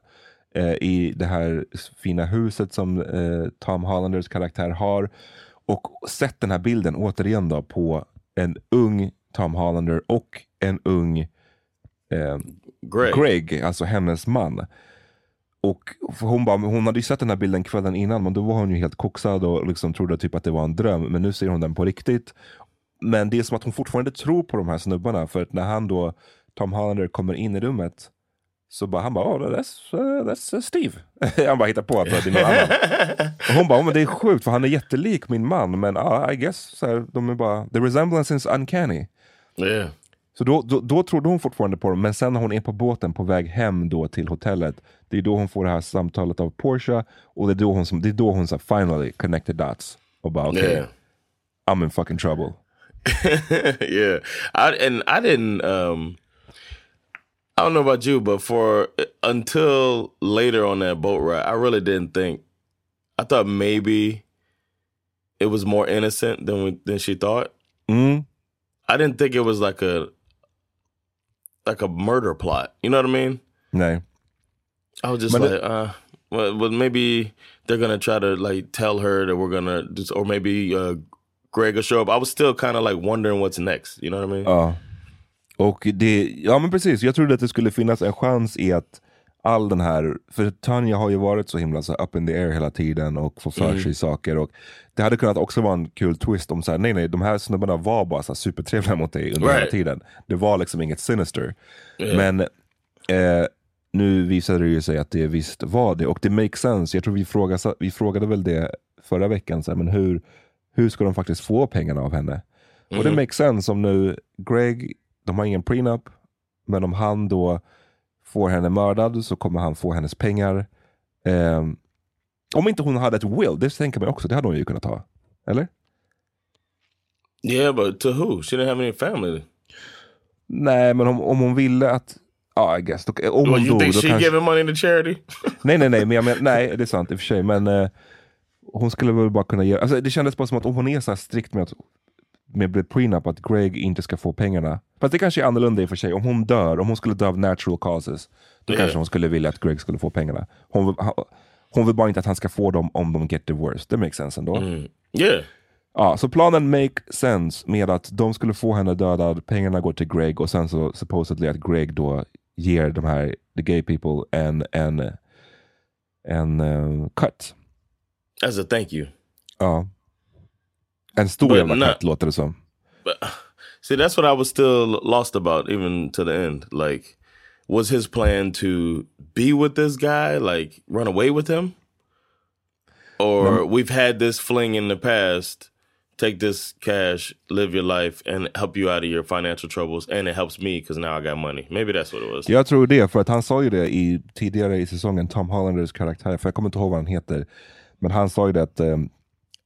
S1: eh, i det här fina huset som eh, Tom Hollanders karaktär har och sett den här bilden återigen då på en ung Tom Hollander och en ung eh,
S2: Greg.
S1: Greg, alltså hennes man. Och hon, bara, hon hade ju sett den här bilden kvällen innan men då var hon ju helt koksad och liksom trodde typ att det var en dröm. Men nu ser hon den på riktigt. Men det är som att hon fortfarande tror på de här snubbarna. För att när han då, Tom Hollander, kommer in i rummet så bara, han bara, oh, that's, uh, that's uh, Steve. han bara hittar på att det är någon annan. Och hon bara, oh, men det är sjukt för han är jättelik min man. Men ah, I guess, så här, de är bara, the resemblance is uncanny.
S2: Yeah.
S1: Så då, då, då trodde hon fortfarande på dem, men sen när hon är på båten på väg hem då till hotellet, det är då hon får det här samtalet av Porsche och det är då hon, som, det är då hon så här, finally connected dots. Och bara okej,
S2: Yeah.
S1: I'm in fucking trouble.
S2: yeah. I and I didn't um I don't know about you, but for until later on that boat ride, I really didn't think I thought maybe it was more innocent than we, than she thought.
S1: Mm.
S2: I didn't think it was like a like a murder plot. You know what I mean?
S1: No.
S2: I was just
S1: But
S2: like,
S1: it-
S2: uh, well, well, maybe they're gonna try to like tell her that we're gonna, just, or maybe uh, Greg will show up. I was still kind of like wondering what's next. You know what I mean?
S1: Ja. Och det, ja men precis, jag trodde att det skulle finnas en chans i att all den här, för Tanja har ju varit så himla så up in the air hela tiden och får för sig saker. Och det hade kunnat också vara en kul twist om så här, nej nej, de här snubbarna var bara så supertrevliga mot dig under hela
S2: Right.
S1: tiden. Det var liksom inget sinister. Men eh, nu visade det ju sig att det visst var det och det makes sense. Jag tror vi frågade, vi frågade väl det förra veckan, så här, men hur, hur ska de faktiskt få pengarna av henne? Och det makes sense om nu Greg, de har ingen prenup, men om han då får henne mördad så kommer han få hennes pengar. Ehm, om inte hon hade ett will, det tänker man också, det hade hon ju kunnat ha. Eller?
S2: Yeah, but to who? She didn't have any family.
S1: Nej, men om, om hon ville att, ja I guess, då, om
S2: Well,
S1: hon
S2: you
S1: dog,
S2: think she
S1: kanske...
S2: giving money to charity?
S1: Nej, nej, nej, men jag men, nej, det är sant i och för sig. Men eh, hon skulle väl bara kunna ge, alltså, det kändes bara som att om hon är så här strikt med att med prenup att Greg inte ska få pengarna. Fast det kanske är annorlunda i och för sig. Om hon dör, om hon skulle dö av natural causes, då kanske hon skulle vilja att Greg skulle få pengarna. Hon vill, hon vill bara inte att han ska få dem om de get divorced. Det makes sense ändå.
S2: yeah.
S1: Ja, så planen make sense med att de skulle få henne dödad, pengarna går till Greg och sen så supposedly att Greg då ger de här the gay people en, en, en eh, cut.
S2: As a thank you.
S1: Ja. En stor jävla cut låter det som.
S2: But see, that's what I was still lost about, even to the end. Like, was his plan to be with this guy, like run away with him, or we've had this fling in the past? Take this cash, live your life, and help you out of your financial troubles, and it helps me because now I got money. Maybe that's what it was.
S1: Jag tror det, för att han sa ju det i, tidigare i säsongen, Tom Hollanders karaktär, för jag kommer inte ihåg vad han heter. Men han sa ju det att eh,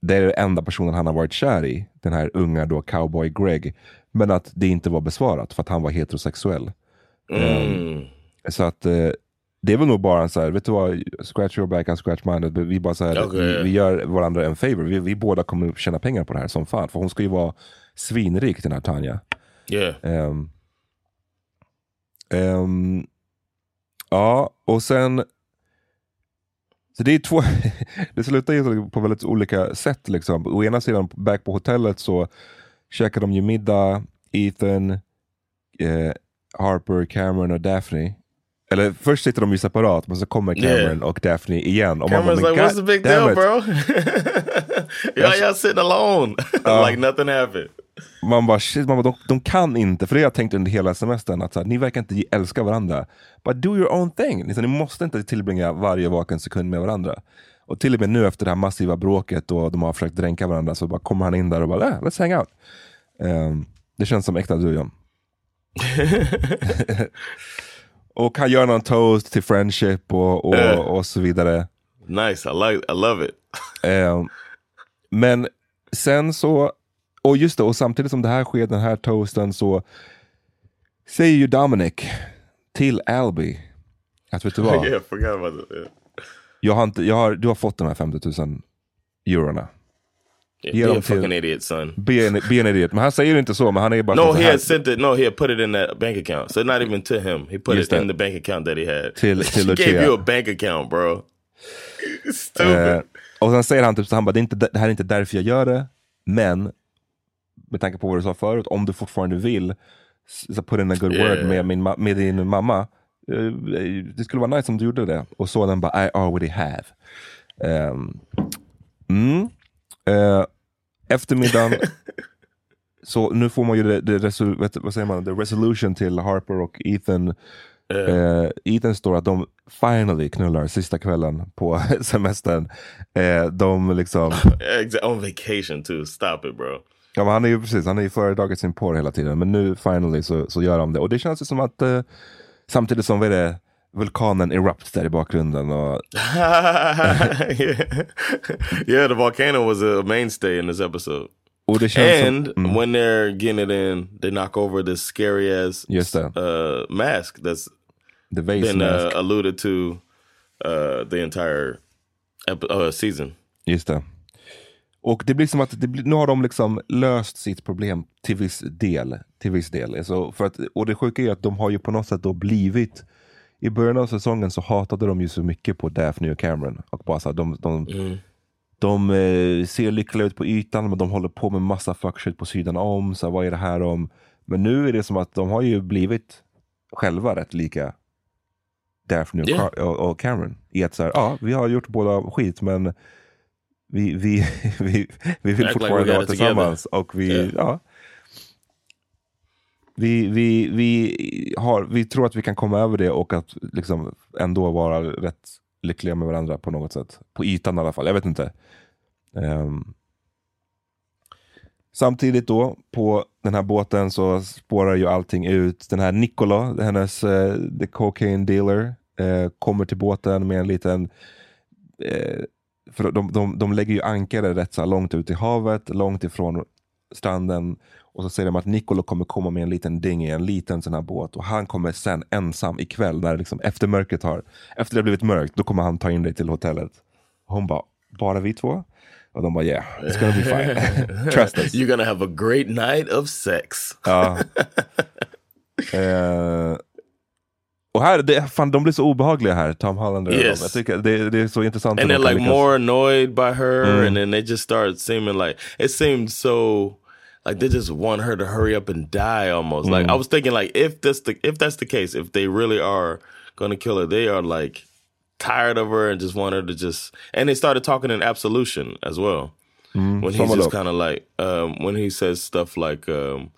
S1: det är den enda personen han har varit kär i, den här unga då cowboy Greg. Men att det inte var besvarat för att han var heterosexuell.
S2: Mm.
S1: Så att eh, det är väl nog bara en så här, vet du vad, scratch your back and scratch mine. Vi bara så här,
S2: Okej.
S1: vi, vi gör varandra en favor. Vi, vi båda kommer att tjäna pengar på det här som fan. För hon ska ju vara svinrik den här Tanja.
S2: Yeah.
S1: Ehm, ehm, Ja, och sen... Så det är två... det slutar ju på väldigt olika sätt. Liksom. Å ena sidan, back på hotellet så käkar de ju middag, Ethan, eh, Harper, Cameron och Daphne. Eller först sitter de ju separat, men så kommer Cameron
S2: Yeah.
S1: och Daphne igen. Och
S2: Cameron's
S1: bara,
S2: like,
S1: "Men
S2: what's the big deal,
S1: it."
S2: bro? Y'all, y'all sitting alone. like nothing happened.
S1: Man bara, shit, man bara de, de kan inte, för det har jag tänkt under hela semestern, att så här, ni verkar inte älska varandra. But do your own thing. Liksom, ni måste inte tillbringa varje vaken sekund med varandra. Och till och med nu efter det här massiva bråket och de har försökt dränka varandra så bara kommer han in där och bara, äh, let's hang out. Ehm, det känns som äkta du John. och han gör någon toast till friendship och, och,
S2: Eh.
S1: och så vidare.
S2: Nice. I like. I love it.
S1: Eh, men sen så, och just det, och samtidigt som det här sker, den här toasten, så säger ju Dominic till Alby att vet du vad.
S2: Yeah.
S1: jag har inte, jag har, du har fått de här 50 000 eurona.
S2: Yeah, be a fucking
S1: too-
S2: idiot, son.
S1: Be an, be an idiot. Men han säger ju inte så, men han är bara
S2: No, he had sent it. No, he had put it in that bank account. So not even to him. He put
S1: Just
S2: it in
S1: that.
S2: the bank account that he had.
S1: Till- till
S2: gave
S1: Lucia.
S2: you a bank account, bro. Stupid.
S1: Eh, och sen säger han typ så han bara, det, inte, det här är inte därför jag gör det, men med tanke på vad du sa förut, om du fortfarande vill, så put in a good
S2: Yeah.
S1: word med, min, med din mamma. eh, det skulle vara nice om du gjorde det. Och sonen bara, I already have. Um, mm. Eh, eftermiddagen, så nu får man ju det, det resol, vad säger man, the resolution till Harper och Ethan. Eh, Ethan står att de finally knullar sista kvällen på semestern. Eh, de liksom,
S2: On vacation too. Stop it, bro.
S1: Ja, men han är ju precis, han har ju föredragit sin porr hela tiden. Men nu finally så, så gör de det. Och det känns ju som att eh, samtidigt som vad är det, vulkanen erupt där i bakgrunden. Och,
S2: yeah. yeah, the volcano was a mainstay in this episode.
S1: och det känns
S2: And
S1: som, mm,
S2: when they're getting it in, they knock over this scary ass uh, mask that's
S1: the vase
S2: been
S1: mask.
S2: uh, alluded to uh, the entire uh, season.
S1: Just det. Och det blir som att blir, nu har de liksom löst sitt problem till viss del. Till viss del. Alltså för att, och det sjuka är att de har ju på något sätt då blivit i början av säsongen så hatade de ju så mycket på Daphne och Cameron. Och bara så här, de de, de eh, ser lyckliga ut på ytan men de håller på med massa fuck shit på sidan om. Så här, vad är det här om? Men nu är det som att de har ju blivit själva rätt lika Daphne och,
S2: Yeah.
S1: Och, och Cameron. I att så här, ja, vi har gjort båda skit men vi, vi, vi, vi vill fortfarande vara tillsammans. Och vi,
S2: Yeah.
S1: ja. Vi, vi, vi, har, vi tror att vi kan komma över det och att liksom ändå vara rätt lyckliga med varandra på något sätt. På ytan i alla fall, jag vet inte. Ehm. Samtidigt då, på den här båten så spårar ju allting ut. Den här Nicola, hennes eh, the cocaine dealer, eh, kommer till båten med en liten eh, för de, de, de lägger ju ankare rätt så långt ut i havet, långt ifrån stranden. Och så säger de att Nicolo kommer komma med en liten dinghy, en liten sån här båt. Och han kommer sen ensam ikväll, när liksom, efter mörkret har, efter det har blivit mörkt, då kommer han ta in dig till hotellet. Och hon bara, bara vi två? Och de bara yeah, it's gonna be fine. Trust us.
S2: You're gonna have a great night of sex.
S1: Ja. Eh, och här, det, fan, de blir så obehagliga här, Tom Hollander. och
S2: Yes.
S1: Jag tycker det, det är så intressant.
S2: and they're like
S1: lyckas-
S2: more annoyed by her
S1: Mm.
S2: and then they just start seeming like it seemed so like they just want her to hurry up and die almost like
S1: Mm.
S2: i was thinking like if that's the if that's the case if they really are gonna kill her they are like tired of her and just want her to just and they started talking in absolution as well when he's
S1: it
S2: just
S1: up.
S2: kind of like um when he says stuff like um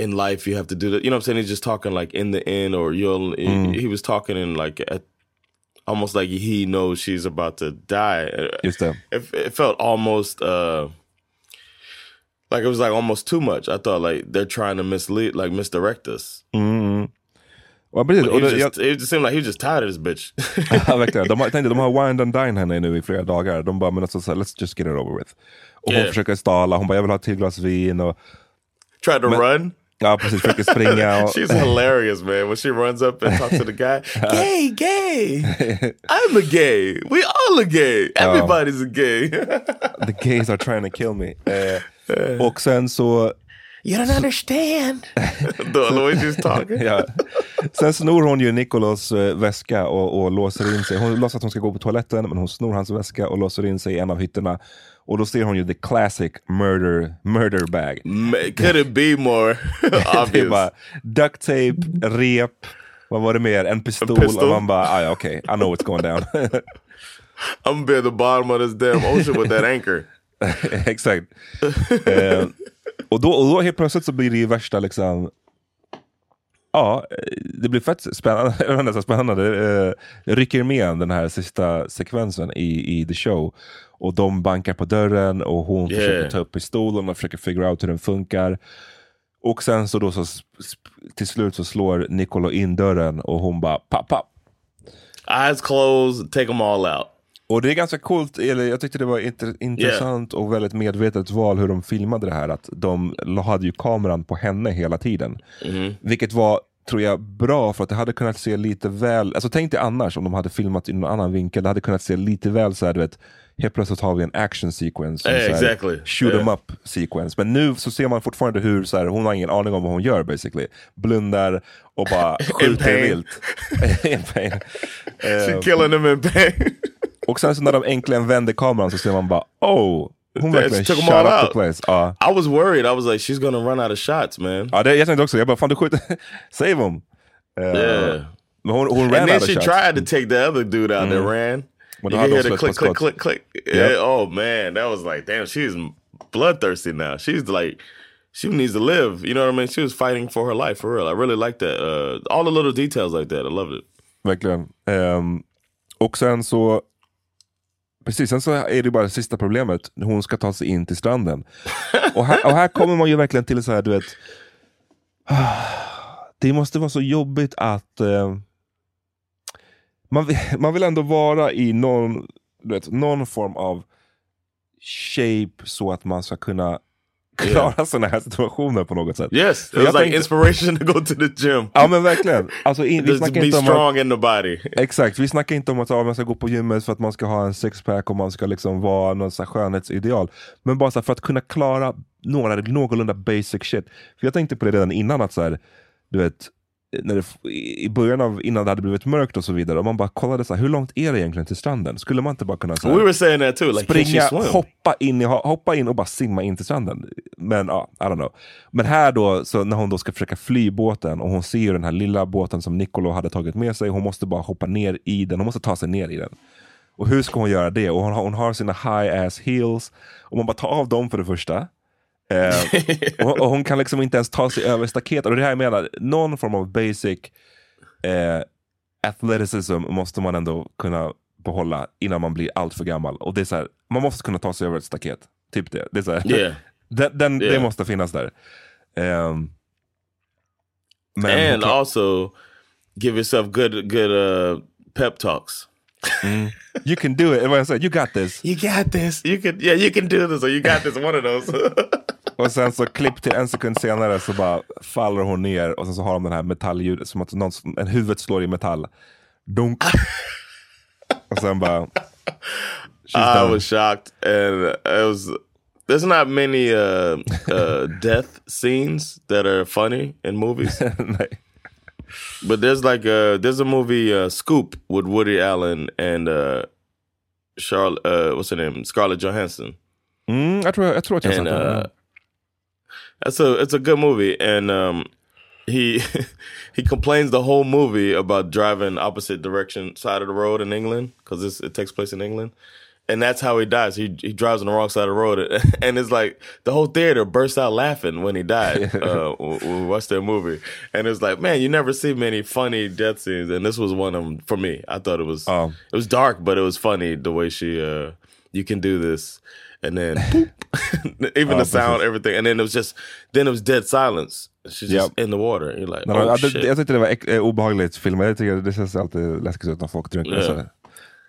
S2: in life you have to do that you know what i'm saying he's just talking like in the end or you'll he, he was talking in like at almost like he knows she's about to die
S1: Just
S2: it, it felt almost uh like it was like almost too much i thought like they're trying to mislead like misdirect us
S1: Mm. Ja, precis.
S2: But
S1: Och det, jag,
S2: it just seemed like he was just tired of this bitch
S1: ja, verkligen. De tänkte, de har wind and dine henne nu i flera dagar. De bara, men alltså, så här, let's just get it over with. Och hon
S2: Yeah.
S1: försöker stala, hon bara, jag vill ha ett till glas vin. Och,
S2: tried to
S1: Men-
S2: run
S1: ja, precis, försöker springa. Och,
S2: She's hilarious, man. When she runs up and talks to the guy, gay, gay. I'm a gay. We all are gay. Everybody's a gay.
S1: the gays are trying to kill me. Eh, och sen så,
S2: you don't understand. the, way she's talking.
S1: ja, Sen snor hon ju Nicolas eh, väska och, och låser in sig. Hon låtsas att hon ska gå på toaletten, men hon snor hans väska och låser in sig i en av hytterna. Och då ser hon ju the classic murder, murder bag.
S2: Could it be more obvious?
S1: bara duct tape, rep, vad var det mer? En pistol.
S2: pistol.
S1: Och man bara, ah, ja, okej, I know what's going down.
S2: I'm be at the bottom of this damn ocean with that anchor.
S1: Exakt. eh, och, då, och då helt plötsligt så blir det ju värsta liksom Ja, det blir fett spännande. spännande. Eh, rycker med den här sista sekvensen i, i the show. Och de bankar på dörren och hon
S2: Yeah.
S1: försöker ta upp pistolen och försöker figure out hur den funkar. Och sen så då så till slut så slår Nicolo in dörren och hon bara papp, papp.
S2: Eyes closed, take them all out.
S1: Och det är ganska coolt, eller jag tyckte det var intressant och väldigt medvetet val hur de filmade det här. Att de hade ju kameran på henne hela tiden. Vilket var, tror jag, bra för att det hade kunnat se lite väl, alltså tänk dig annars om de hade filmat i någon annan vinkel, det hade kunnat se lite väl såhär du vet, helt plötsligt har vi en action sequence. en
S2: Eh, exactly.
S1: Shoot 'em
S2: Yeah.
S1: up sequence. Men nu så ser man fortfarande hur så här, hon har ingen aning om vad hon gör basically. Blundar och bara skjuter vilt. In pain.
S2: She
S1: Eh,
S2: killing them in pain.
S1: och sen så när de äntligen vänder kameran så ser man bara oh, hon verkligen shot up the
S2: out.
S1: place. Ja,
S2: I was worried. I was like, she's gonna run out of shots, man.
S1: ja det, jag tänkte också, jag bara fan du skjuter, save him. Eh,
S2: Yeah.
S1: Men hon, hon ran
S2: And then
S1: out of
S2: she
S1: shots.
S2: tried to take the other dude out that ran.
S1: Men
S2: You hear the click, click, click, click.
S1: Yep.
S2: Oh man, that was like, damn, she's bloodthirsty now. She's like, she needs to live. You know what I mean? She was fighting for her life for real. I really liked that. Uh, all the little details like that. I loved it.
S1: Verkligen. Ehm, och sen så, precis, sen så är det bara det sista problemet. Hon ska ta sig in till stranden. och, här, och här kommer man ju verkligen till så här, du vet. Det måste vara så jobbigt att eh, man, vill, man vill ändå vara i någon, vet, någon form av shape så att man ska kunna klara sådana här situationer på något sätt.
S2: Yes, it was like
S1: tänkte-
S2: inspiration to go to the gym.
S1: Ja men verkligen. Alltså, in, vi snackar
S2: be
S1: inte om att,
S2: strong in the body.
S1: Exakt, vi snackar inte om att ja, man ska gå på gymmet för att man ska ha en sixpack och man ska liksom vara någon så här skönhetsideal. Men bara så för att kunna klara några, någorlunda basic shit. För jag tänkte på det redan innan att så här, du vet, när det, i början av innan det hade blivit mörkt och så vidare. Och man bara kollade så här, hur långt är det egentligen till stranden? Skulle man inte bara kunna så här,
S2: We were saying that too. Like,
S1: springa, hoppa in, i, hoppa in och bara simma in till stranden. Men ja, I don't know. Men här då, så när hon då ska försöka fly båten och hon ser ju den här lilla båten som Nicolo hade tagit med sig. Hon måste bara hoppa ner i den, hon måste ta sig ner i den. Och hur ska hon göra det? Och hon har, hon har sina high ass heels. Och man bara tar av dem för det första. Eh, och, och hon kan liksom inte ens ta sig över staketet. Och det är det här jag menar, någon form av basic eh, athleticism måste man ändå kunna behålla innan man blir allt för gammal. Och det är så här, man måste kunna ta sig över ett staket. Typ det. det, är så här,
S2: Yeah.
S1: den, den, Det
S2: Yeah.
S1: måste finnas där. Ehm, men
S2: and also give yourself good good uh, pep talks.
S1: you can do it. You got this.
S2: You got this. You can yeah, you can do this or you got this. One of those.
S1: Och sen så klipp till en sekund senare så bara faller hon ner och sen så har de den här metalljudet som att någon, en huvudet slår i metall. Dunk. och sen bara...
S2: I was shocked, and it was. There's not many uh, uh, death scenes that are funny in movies, but there's like a there's a movie uh, Scoop with Woody Allen and uh, Charlotte. Uh, what's her name? Scarlett Johansson.
S1: Mm, jag, tror, jag tror att jag
S2: and uh, that's a it's a good movie, and um, he he complains the whole movie about driving opposite direction side of the road in England because it takes place in England, and that's how he dies. He he drives on the wrong side of the road, and it's like the whole theater bursts out laughing when he died. uh, we watched that movie, and it's like, man, you never see many funny death scenes, and this was one of them for me. I thought it was
S1: Oh.
S2: it was dark, but it was funny the way she uh, you can do this, and then boop, even the sound, everything, and then it was just then it was dead silence. She's just
S1: Yep.
S2: in the water. You're like, oh shit.
S1: jag tyckte det var eh, obehagligt filmat. Jag tycker det känns alltid läskigt ut när folk drunknar. Så.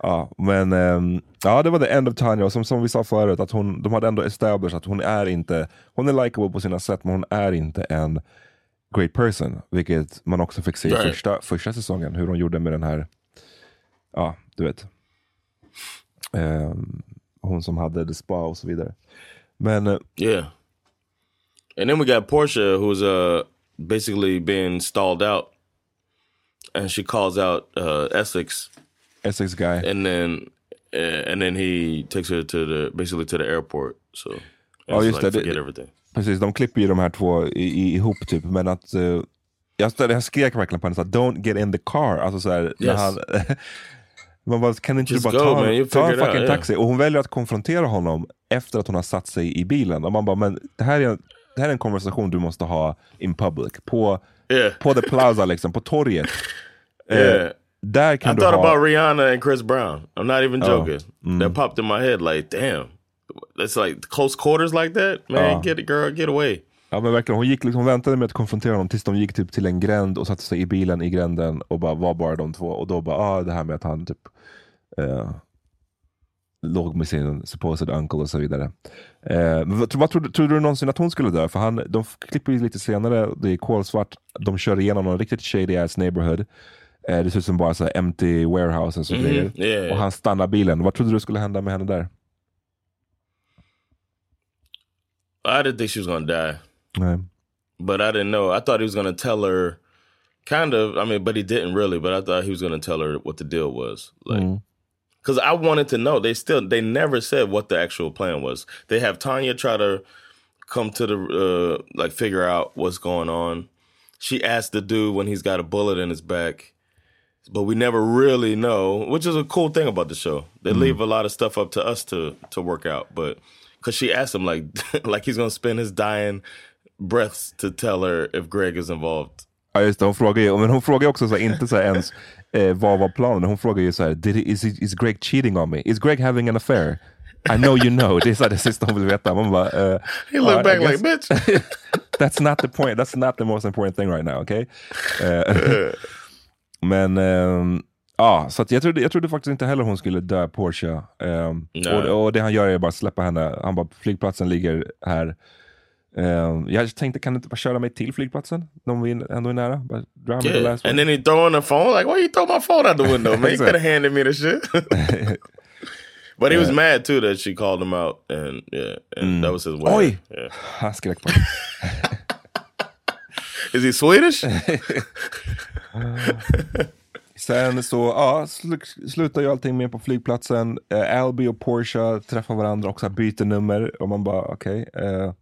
S1: Ja, men ehm, ja, det var the end of Tanya. Och som, som vi sa förut, att hon, de hade ändå established att hon är inte, hon är likable på sina sätt, men hon är inte en great person. Vilket man också fick se i första, första säsongen, hur hon gjorde med den här, ja, du vet. Ehm, hon som hade the spa och så vidare. Men eh,
S2: Yeah. And then we got Portia, who's uh basically being stalled out and she calls out uh, Essex,
S1: Essex guy.
S2: and then uh, and then he takes her to the basically to the airport. So she's
S1: just
S2: like, forget everything.
S1: Precis, de klipper ju de här två i, i, ihop typ, men att uh, jag, jag skrek verkligen på henne så här, don't get in the car. Alltså så här, när
S2: Yes.
S1: han, man bara, kan inte
S2: Just
S1: du bara
S2: go,
S1: ta,
S2: man,
S1: ta en fucking
S2: out, yeah.
S1: taxi? Och hon väljer att konfrontera honom efter att hon har satt sig i bilen. Och man bara, men det här är, det här är en konversation du måste ha in public. På,
S2: Yeah.
S1: på the plaza liksom, på torget. Eh,
S2: Yeah.
S1: där kan
S2: I
S1: du
S2: thought
S1: ha...
S2: about Rihanna and Chris Brown. I'm not even
S1: Oh.
S2: joking.
S1: Mm.
S2: That popped in my head like, damn. It's like close quarters like that? Man,
S1: Oh.
S2: get it girl, get away.
S1: Ja men verkligen, hon, gick, liksom, hon väntade med att konfrontera honom tills de gick typ till en gränd och satte sig i bilen i gränden och bara var bara de två. Och då bara, ah, det här med att han typ eh, låg med sin supposed uncle och så vidare. Eh, men vad, vad trodde, trodde du någonsin att hon skulle dö? För han, de klipper ju lite senare, det är kolsvart, de kör igenom någon riktigt shady ass neighborhood. Eh, det ser ut som bara så empty warehouses och
S2: Mhm,
S1: grejer.
S2: yeah.
S1: Och han stannar bilen. Vad trodde du skulle hända med henne där?
S2: I didn't think she was gonna die.
S1: Nej.
S2: But I didn't know. I thought he was gonna tell her kind of I mean, but he didn't really, but I thought he was gonna tell her what the deal was. Like
S1: Mm.
S2: because I wanted to know. They still they never said what the actual plan was. They have Tanya try to come to the uh like figure out what's going on. She asked the dude when he's got a bullet in his back. But we never really know, which is a cool thing about the show. They leave a lot of stuff up to us to to work out. But because she asked him like like he's gonna spend his dying breaths to tell her if Greg is involved.
S1: Ja just det, hon frågar ju, men hon frågar också så här, inte så här ens eh, vad var planen. Hon frågar ju så här, Did is, is Greg cheating on me? Is Greg having an affair? I know you know. Det är så här, det sista hon vill veta. Man bara, eh,
S2: He looked
S1: I
S2: back
S1: guess-
S2: like, bitch.
S1: That's not the point. That's not the most important thing right now, okay? Eh, men ehm, ja, så jag, trodde, jag trodde faktiskt inte heller hon skulle dö. Ehm,
S2: Nej.
S1: och, och det han gör är bara släppa henne. Han bara, flygplatsen ligger här. Ehm, jag tänkte, kan du inte bara köra mig till flygplatsen? De vi ändå är nära. Bara dra mig the
S2: Yeah.
S1: last one.
S2: And then he throwing the phone like, why you throw my phone out the window, man? You could have handed me the shit. but he was mad too that she called him out, and yeah, and that was his way.
S1: Oj!
S2: Yeah.
S1: Han skrek på.
S2: Is he Swedish?
S1: Sen så ja, sl- slutar ju allting med på flygplatsen. Uh, Alby och Porsche träffar varandra och så byter nummer. Och man bara okej. eh,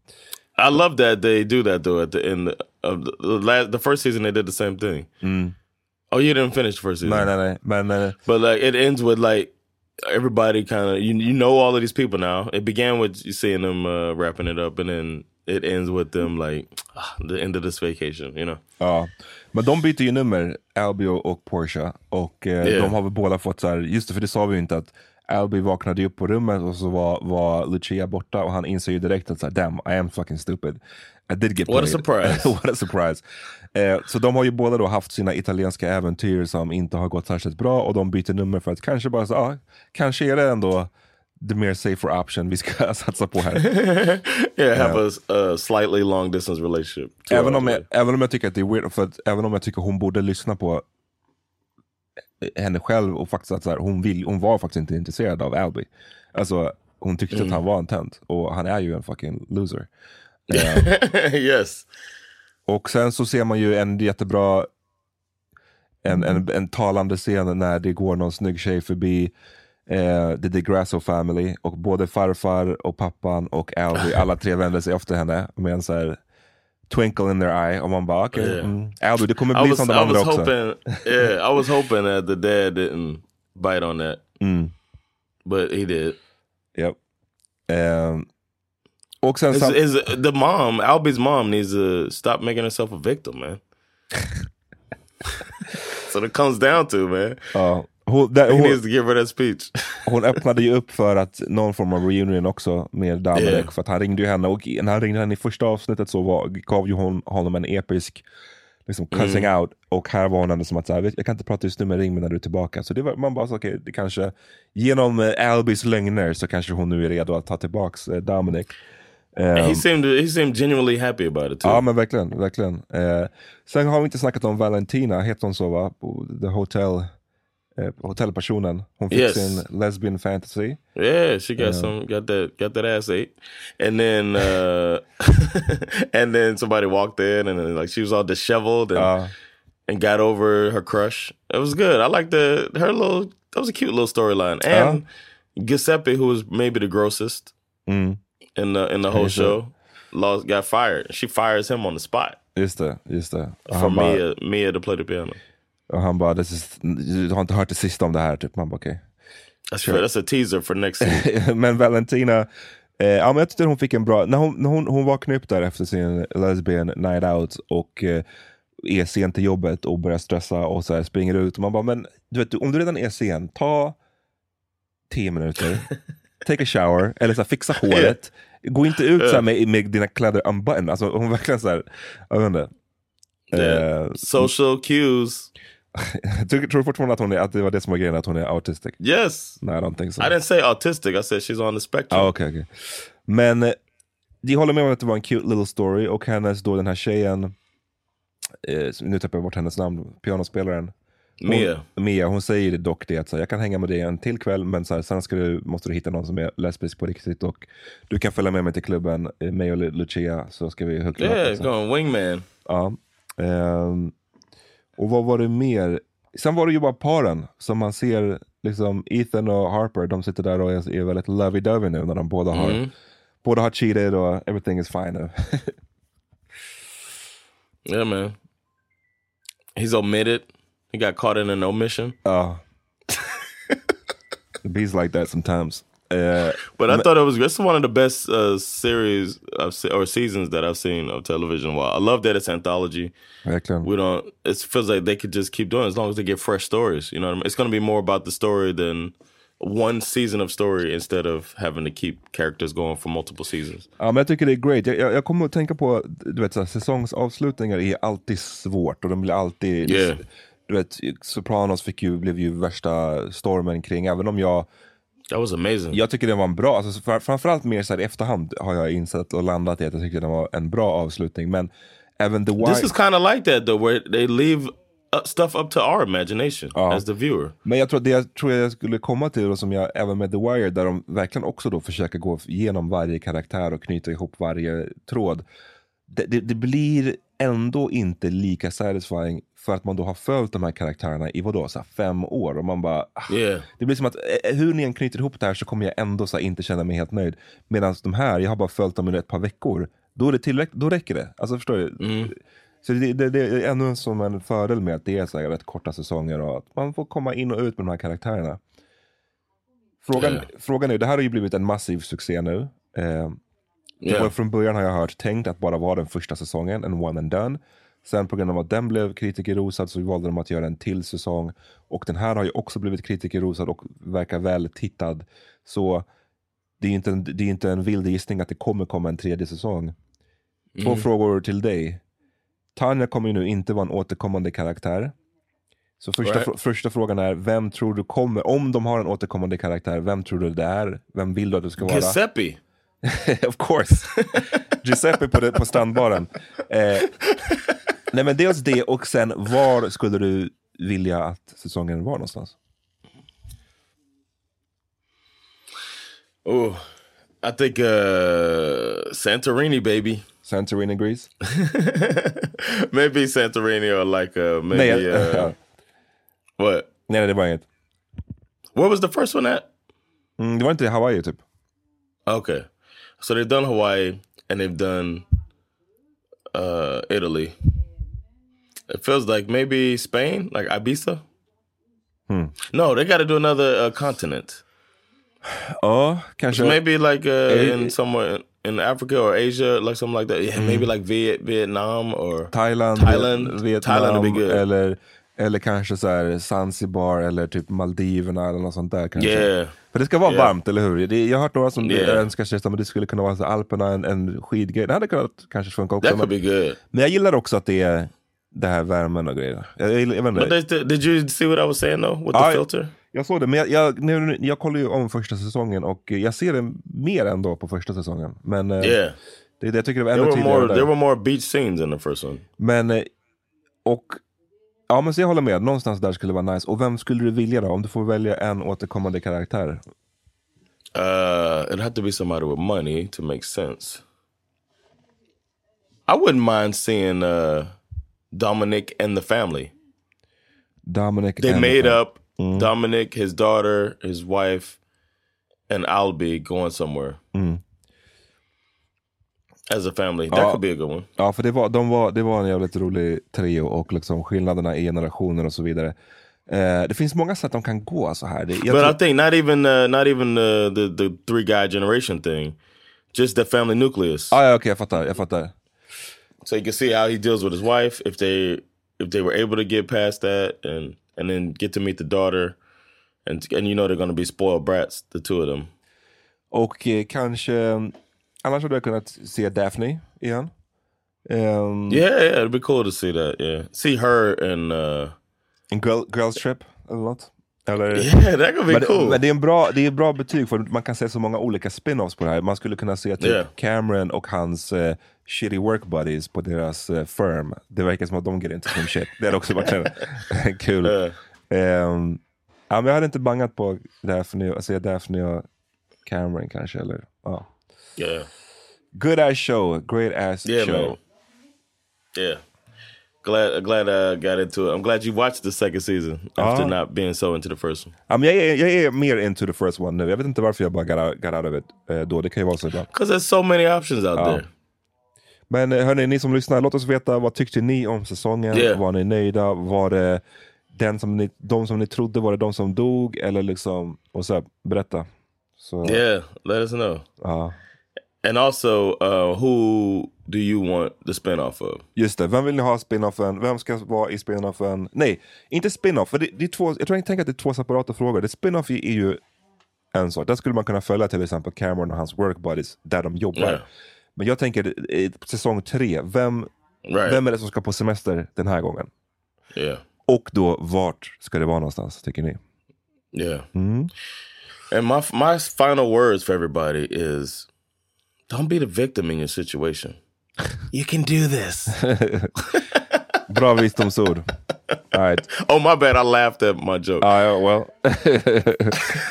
S2: I love that they do that though at the end of the, last the first season they did the same thing. Oh, you didn't finish the first season.
S1: nej nej nej. Men eh,
S2: But like it ends with like everybody kind of you you know all of these people now. It began with you seeing them uh, wrapping it up, and then it ends with them like ah, the end of this vacation. You know.
S1: Ja, men de byter ju nummer, Alby och, och Porsche. Och eh,
S2: Yeah.
S1: de har väl båda fått så här, just det för det sa vi ju inte att Alby vaknade upp på rummet och så var, var Lucia borta och han inser ju direkt att så här, damn, I am fucking stupid. I did get
S2: What a
S1: played."
S2: surprise.
S1: What a surprise. Eh, så de har ju båda då haft sina italienska äventyr som inte har gått särskilt bra och de byter nummer för att kanske bara så, ja, kanske är det ändå the mer safer option vi ska satsa på här.
S2: Yeah, have a s- a, slightly long distance relationship.
S1: Även om, jag, även om jag tycker att det är weird, för att, även om jag tycker hon borde lyssna på henne själv och faktiskt att så här, hon, vill, hon var faktiskt inte intresserad av Alby. Alltså hon tyckte att han var en tönt och han är ju en fucking loser.
S2: yes.
S1: Och sen så ser man ju en jättebra, en, en, en talande scen när det går någon snygg tjej förbi eh, The DeGrasso Family och både farfar och pappan och Alby, alla tre vänder sig efter henne med en så här twinkle in their eye och man bara okej,
S2: Yeah.
S1: mm, Alby det kommer
S2: I
S1: bli
S2: was
S1: som de
S2: I
S1: andra
S2: was
S1: också.
S2: hoping yeah, I was hoping that the dad didn't bite on that.
S1: Mm,
S2: But he did.
S1: yep. Um, och sen
S2: Is, is the mom, Albie's mom needs to stop making herself a victim, man. so it comes down to, man.
S1: ja, hon, där, hon,
S2: needs to give her that speech.
S1: hon öppnade ju upp för att någon form av reunion också med Dominic.
S2: Yeah.
S1: För att han ringde ju henne och när han ringde henne i första avsnittet så var, gav ju hon honom en episk liksom cussing
S2: Mm.
S1: out. Och här var hon ändå som att så här, "Vet- jag kan inte prata just nu men ring mig när du är tillbaka. Så det var, man bara så det kanske genom eh, Albys lögner så kanske hon nu är redo att ta tillbaks eh, Dominic. Ehm,
S2: he seemed to, he seemed genuinely happy about it too.
S1: Ja men verkligen, verkligen. Eh, sen har vi inte snackat om Valentina, heter hon så va? The Hotel, hotellpersonen. Hon fick
S2: Yes.
S1: sin lesbian fantasy.
S2: Yeah, she got some got that got that ass ate, and then uh and then somebody walked in and then, like she was all disheveled and
S1: Ja.
S2: and got over her crush. It was good. I liked the her little. That was a cute little storyline. And Giuseppe, who was maybe the grossest
S1: Mm.
S2: in the in the whole show, lost got fired. She fires him on the spot
S1: Just det, just det. Bara,
S2: Mia Mia to play the piano.
S1: Och han bara is, du har inte hört det sista om det här typ. Man bara okej.
S2: That's that's a teaser for next season.
S1: men Valentina, eh, ja, men jag tyckte hon fick en bra, när hon, när hon, hon vaknade upp där efter sin lesbian night out och eh, är sen till jobbet och börjar stressa och så här, springer ut. Och man bara, men du vet, om du redan är sen, ta tio minuter, take a shower, eller så här, fixa håret. Gå inte ut så här, med, med dina kläder unbuttoned. Alltså hon verkligen så här, jag vet inte. Eh,
S2: Social cues.
S1: tror, tror du fortfarande att, hon är, att det var det som var grejen, att hon är autistic?
S2: Yes.
S1: Nej, I don't think so.
S2: I didn't say autistic. I said she's on the spectrum.
S1: Ja, okej, okej. Men eh, de håller med om att det var en cute little story och hennes då den här tjejen, eh, nu tappar jag bort hennes namn, pianospelaren. Hon,
S2: Mia.
S1: Mia, hon säger dock det att så här, jag kan hänga med dig en till kväll men så här, sen ska du, måste du hitta någon som är lesbisk på riktigt och du kan följa med mig till klubben, eh, mig och Lu- Lucia så ska vi huckla
S2: Yeah,
S1: upp. liksom.
S2: going wingman.
S1: Ja. Ehm, och vad var det mer? Sen var det ju bara paren som man ser, liksom Ethan och Harper, de sitter där och är, är väldigt lovey-dovey nu när de båda har,
S2: Mm.
S1: båda har cheated och everything is fine nu.
S2: Yeah, man. He's omitted. He got caught in an omission.
S1: Ja. It bees like that sometimes. Eh,
S2: But I thought it was it's one of the best uh, series I've se- or seasons that I've seen of television. Well, I love that it's anthology.
S1: verkligen.
S2: We don't. It feels like they could just keep doing it as long as they get fresh stories. You know, what I mean? It's going to be more about the story than one season of story instead of having to keep characters going for multiple seasons.
S1: Ja, men jag tycker det är great. Jag, jag, jag kommer att tänka på, du vet, så här, säsongsavslutningar är alltid svårt och de blir alltid...
S2: Yeah.
S1: Du vet, Sopranos fick ju, blev ju värsta stormen kring, även om jag
S2: That was amazing.
S1: Jag tycker den var en bra, alltså för, framförallt mer så här i efterhand har jag insett och landat i att jag tyckte den var en bra avslutning. Men även The Wire...
S2: This is kind of like that though, where they leave uh, stuff up to our imagination as the viewer.
S1: Men jag tror det jag tror jag skulle komma till, och som jag även med The Wire, där de verkligen också då försöker gå igenom varje karaktär och knyta ihop varje tråd. Det, det, det blir ändå inte lika satisfying för att man då har följt de här karaktärerna i vadå, så fem år och man bara... ah,
S2: Yeah.
S1: Det blir som att eh, hur ni än knyter ihop det här så kommer jag ändå så inte känna mig helt nöjd. Medan de här, jag har bara följt dem under ett par veckor. Då, är det tillräckligt, då räcker det. Alltså förstår du? Så det, det, det är ännu som en fördel med att det är så här rätt korta säsonger och att man får komma in och ut med de här karaktärerna. Frågan,
S2: Ja.
S1: frågan är, det här har ju blivit en massiv succé nu. Eh,
S2: Yeah.
S1: och från början har jag hört tänkt att bara vara den första säsongen, en one and done. Sen på grund av att den blev kritikerrosad så valde de att göra en till säsong. Och den här har ju också blivit kritikerrosad och verkar väl tittad. Så det är inte en, det är inte en vild gissning att det kommer komma en tredje säsong. Två frågor till dig. Tanja kommer ju nu inte vara en återkommande karaktär. Så första,
S2: Right.
S1: fr- första frågan är, vem tror du kommer, om de har en återkommande karaktär, vem tror du det är? Vem vill du att det ska vara?
S2: Giuseppe.
S1: of course. Giuseppe på, det, på strandbaren. Eh, nej men dels det och sen var skulle du vilja att säsongen var någonstans?
S2: Oh, I think uh Santorini, baby.
S1: Santorini Greece?
S2: maybe Santorini or like uh maybe
S1: Nej,
S2: uh, what?
S1: nej, det var inget.
S2: Where was the first one at?
S1: Mm, det var inte Hawaii typ.
S2: Okay, so they've done Hawaii and they've done uh Italy. It feels like maybe Spain, like Ibiza. No, they got to do another uh, continent.
S1: Ja, kanske.
S2: Maybe like uh,
S1: Eh,
S2: in somewhere in Africa or Asia, like something like that. Yeah, maybe like Viet Vietnam or
S1: Thailand,
S2: Thailand.
S1: Vietnam
S2: Thailand would be good.
S1: eller, eller kanske så här Zanzibar eller typ Maldiverna eller något sånt där kanske.
S2: Yeah.
S1: För det ska vara
S2: Yeah.
S1: varmt, eller hur? Det, jag har hört några som
S2: Yeah.
S1: önskar sig att det skulle kunna vara så Alperna, en, en skidgrej. Det hade kunnat kanske funka också.
S2: That
S1: Men,
S2: good.
S1: men jag gillar också att det är det här värmen och grejer. Jag, jag, jag.
S2: But they, did you see what I was saying though with the
S1: I-
S2: filter?
S1: jag såg det, men jag, jag, nu, jag kollar ju om första säsongen och jag ser det mer ändå på första säsongen. Men eh,
S2: Yeah,
S1: det, det jag tycker det var
S2: there
S1: ännu
S2: were
S1: tydligare
S2: more. There were more beach scenes in the first one.
S1: Men, eh, och, ja men så jag håller med, någonstans där skulle vara nice. Och vem skulle du vilja då? Om du får välja en återkommande karaktär?
S2: Uh, it'd have to be somebody with money to make sense. I wouldn't mind seeing uh, Dominic and the family
S1: Dominic
S2: They made up
S1: Mm.
S2: Dominic, his daughter, his wife, and Albie going somewhere
S1: Mm.
S2: As a family. That
S1: Ja.
S2: could be a good one.
S1: Ja, för det var, de var, det var en jävligt rolig trio och liksom skillnaderna i generationer och så vidare. Eh, det finns många sätt de kan gå så här. Det,
S2: but
S1: tror-
S2: I think not even uh, not even uh, the the three guy generation thing, just the family nucleus.
S1: ah, ja, okej, jag fattar. Jag fattar.
S2: so you can see how he deals with his wife if they if they were able to get past that and and then get to meet the daughter and and you know they're to be spoiled brats the two of them
S1: Och eh, kanske, annars hade jag kunnat se Daphne igen. Um,
S2: yeah yeah it'd be cool to see that yeah see her and uh
S1: En girl, girls trip eller något. Eller,
S2: yeah that could be
S1: men,
S2: cool
S1: men det är en bra, det är bra betyg för man kan se så många olika spin-offs på det här. Man skulle kunna se typ
S2: Yeah.
S1: Cameron och hans eh, shitty work buddies på deras eh, firm. Det verkar som att de get into some shit. Det hade också varit kul.
S2: Yeah.
S1: Ehm, ja, men jag hade inte bangat på Daphne, att se Daphne och Cameron kanske. Eller, ja.
S2: Yeah
S1: Good ass show, great ass
S2: yeah
S1: show.
S2: man yeah glad glad I got into it I'm glad you watched the second season after
S1: Ah.
S2: not being so into the first one
S1: Ja, men jag, är, jag är mer into the first one nu. Jag vet inte varför jag bara got out, got out of it eh, då. Det kan ju vara så ibland.
S2: because there's so many options out
S1: Ja.
S2: there
S1: Men eh, hörni, ni som lyssnar, låt oss veta vad tyckte ni om säsongen?
S2: Yeah.
S1: Var ni nöjda? Var det den som ni, de som ni trodde, var det de som dog? Eller liksom, och så här, berätta. Så,
S2: yeah let us know
S1: ja.
S2: And also uh who do you want the spin-off of
S1: Just det, vem vill ni ha spin-offen? Vem ska vara i spin-offen? Nej, inte spin-off, för det, det är två, jag tror jag tänker att det är två separata frågor. Det spin-off är ju en sak, där skulle man kunna följa till exempel Cameron och hans work buddies, där de jobbar.
S2: Yeah.
S1: Men jag tänker, säsong tre, vem,
S2: right
S1: vem är det som ska på semester den här gången?
S2: yeah
S1: Och då, vart ska det vara någonstans, tycker ni?
S2: Yeah.
S1: Mm.
S2: And my my final words for everybody is don't be the victim in your situation. you can do this.
S1: Bra visdomsord. All right.
S2: oh my bad, I laughed at my joke.
S1: Uh, well,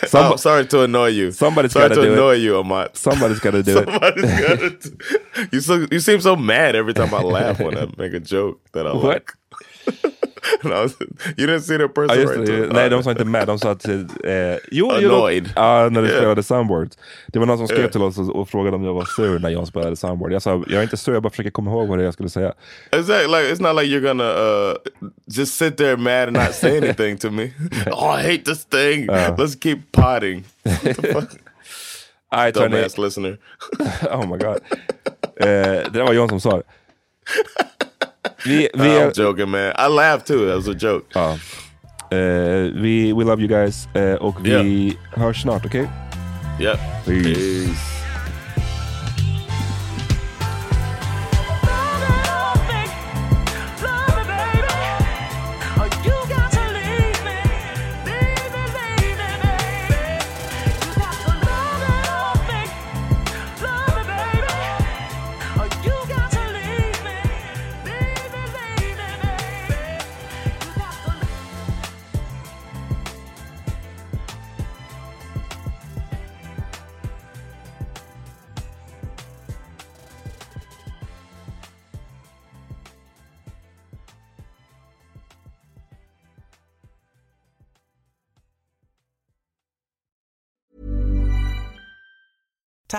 S1: Some-
S2: oh, sorry to annoy you.
S1: somebody's
S2: sorry
S1: gotta
S2: to
S1: do it.
S2: annoy you, Amat.
S1: somebody's got to do it.
S2: Somebody's gotta do- you so you seem so mad every time I laugh when I make a joke that I
S1: What?
S2: like. I was- you didn't see the person
S1: just
S2: right
S1: det.
S2: to-
S1: Nej, de sa inte med. De sa att... Eh, jo,
S2: Annoyed.
S1: Ja, när du
S2: Yeah.
S1: spelade Soundboard. Det var någon som skrev
S2: Yeah.
S1: till oss och, och frågade om jag var sur när jag spelade Soundboard. Jag sa, jag är inte sur, jag bara försöker komma ihåg vad det är jag skulle säga.
S2: Exactly. Like it's not like you're gonna uh, just sit there mad and not say anything to me. oh, I hate this thing. Let's keep potting.
S1: Hörni.
S2: Dumbass listener.
S1: oh my god. Eh, det var John som sa det. Vi, vi,
S2: I'm joking, man. I laughed too. That was a joke.
S1: ja. Eh, vi, we love you guys. Eh, och vi hörs snart, okej?
S2: Yep. Peace.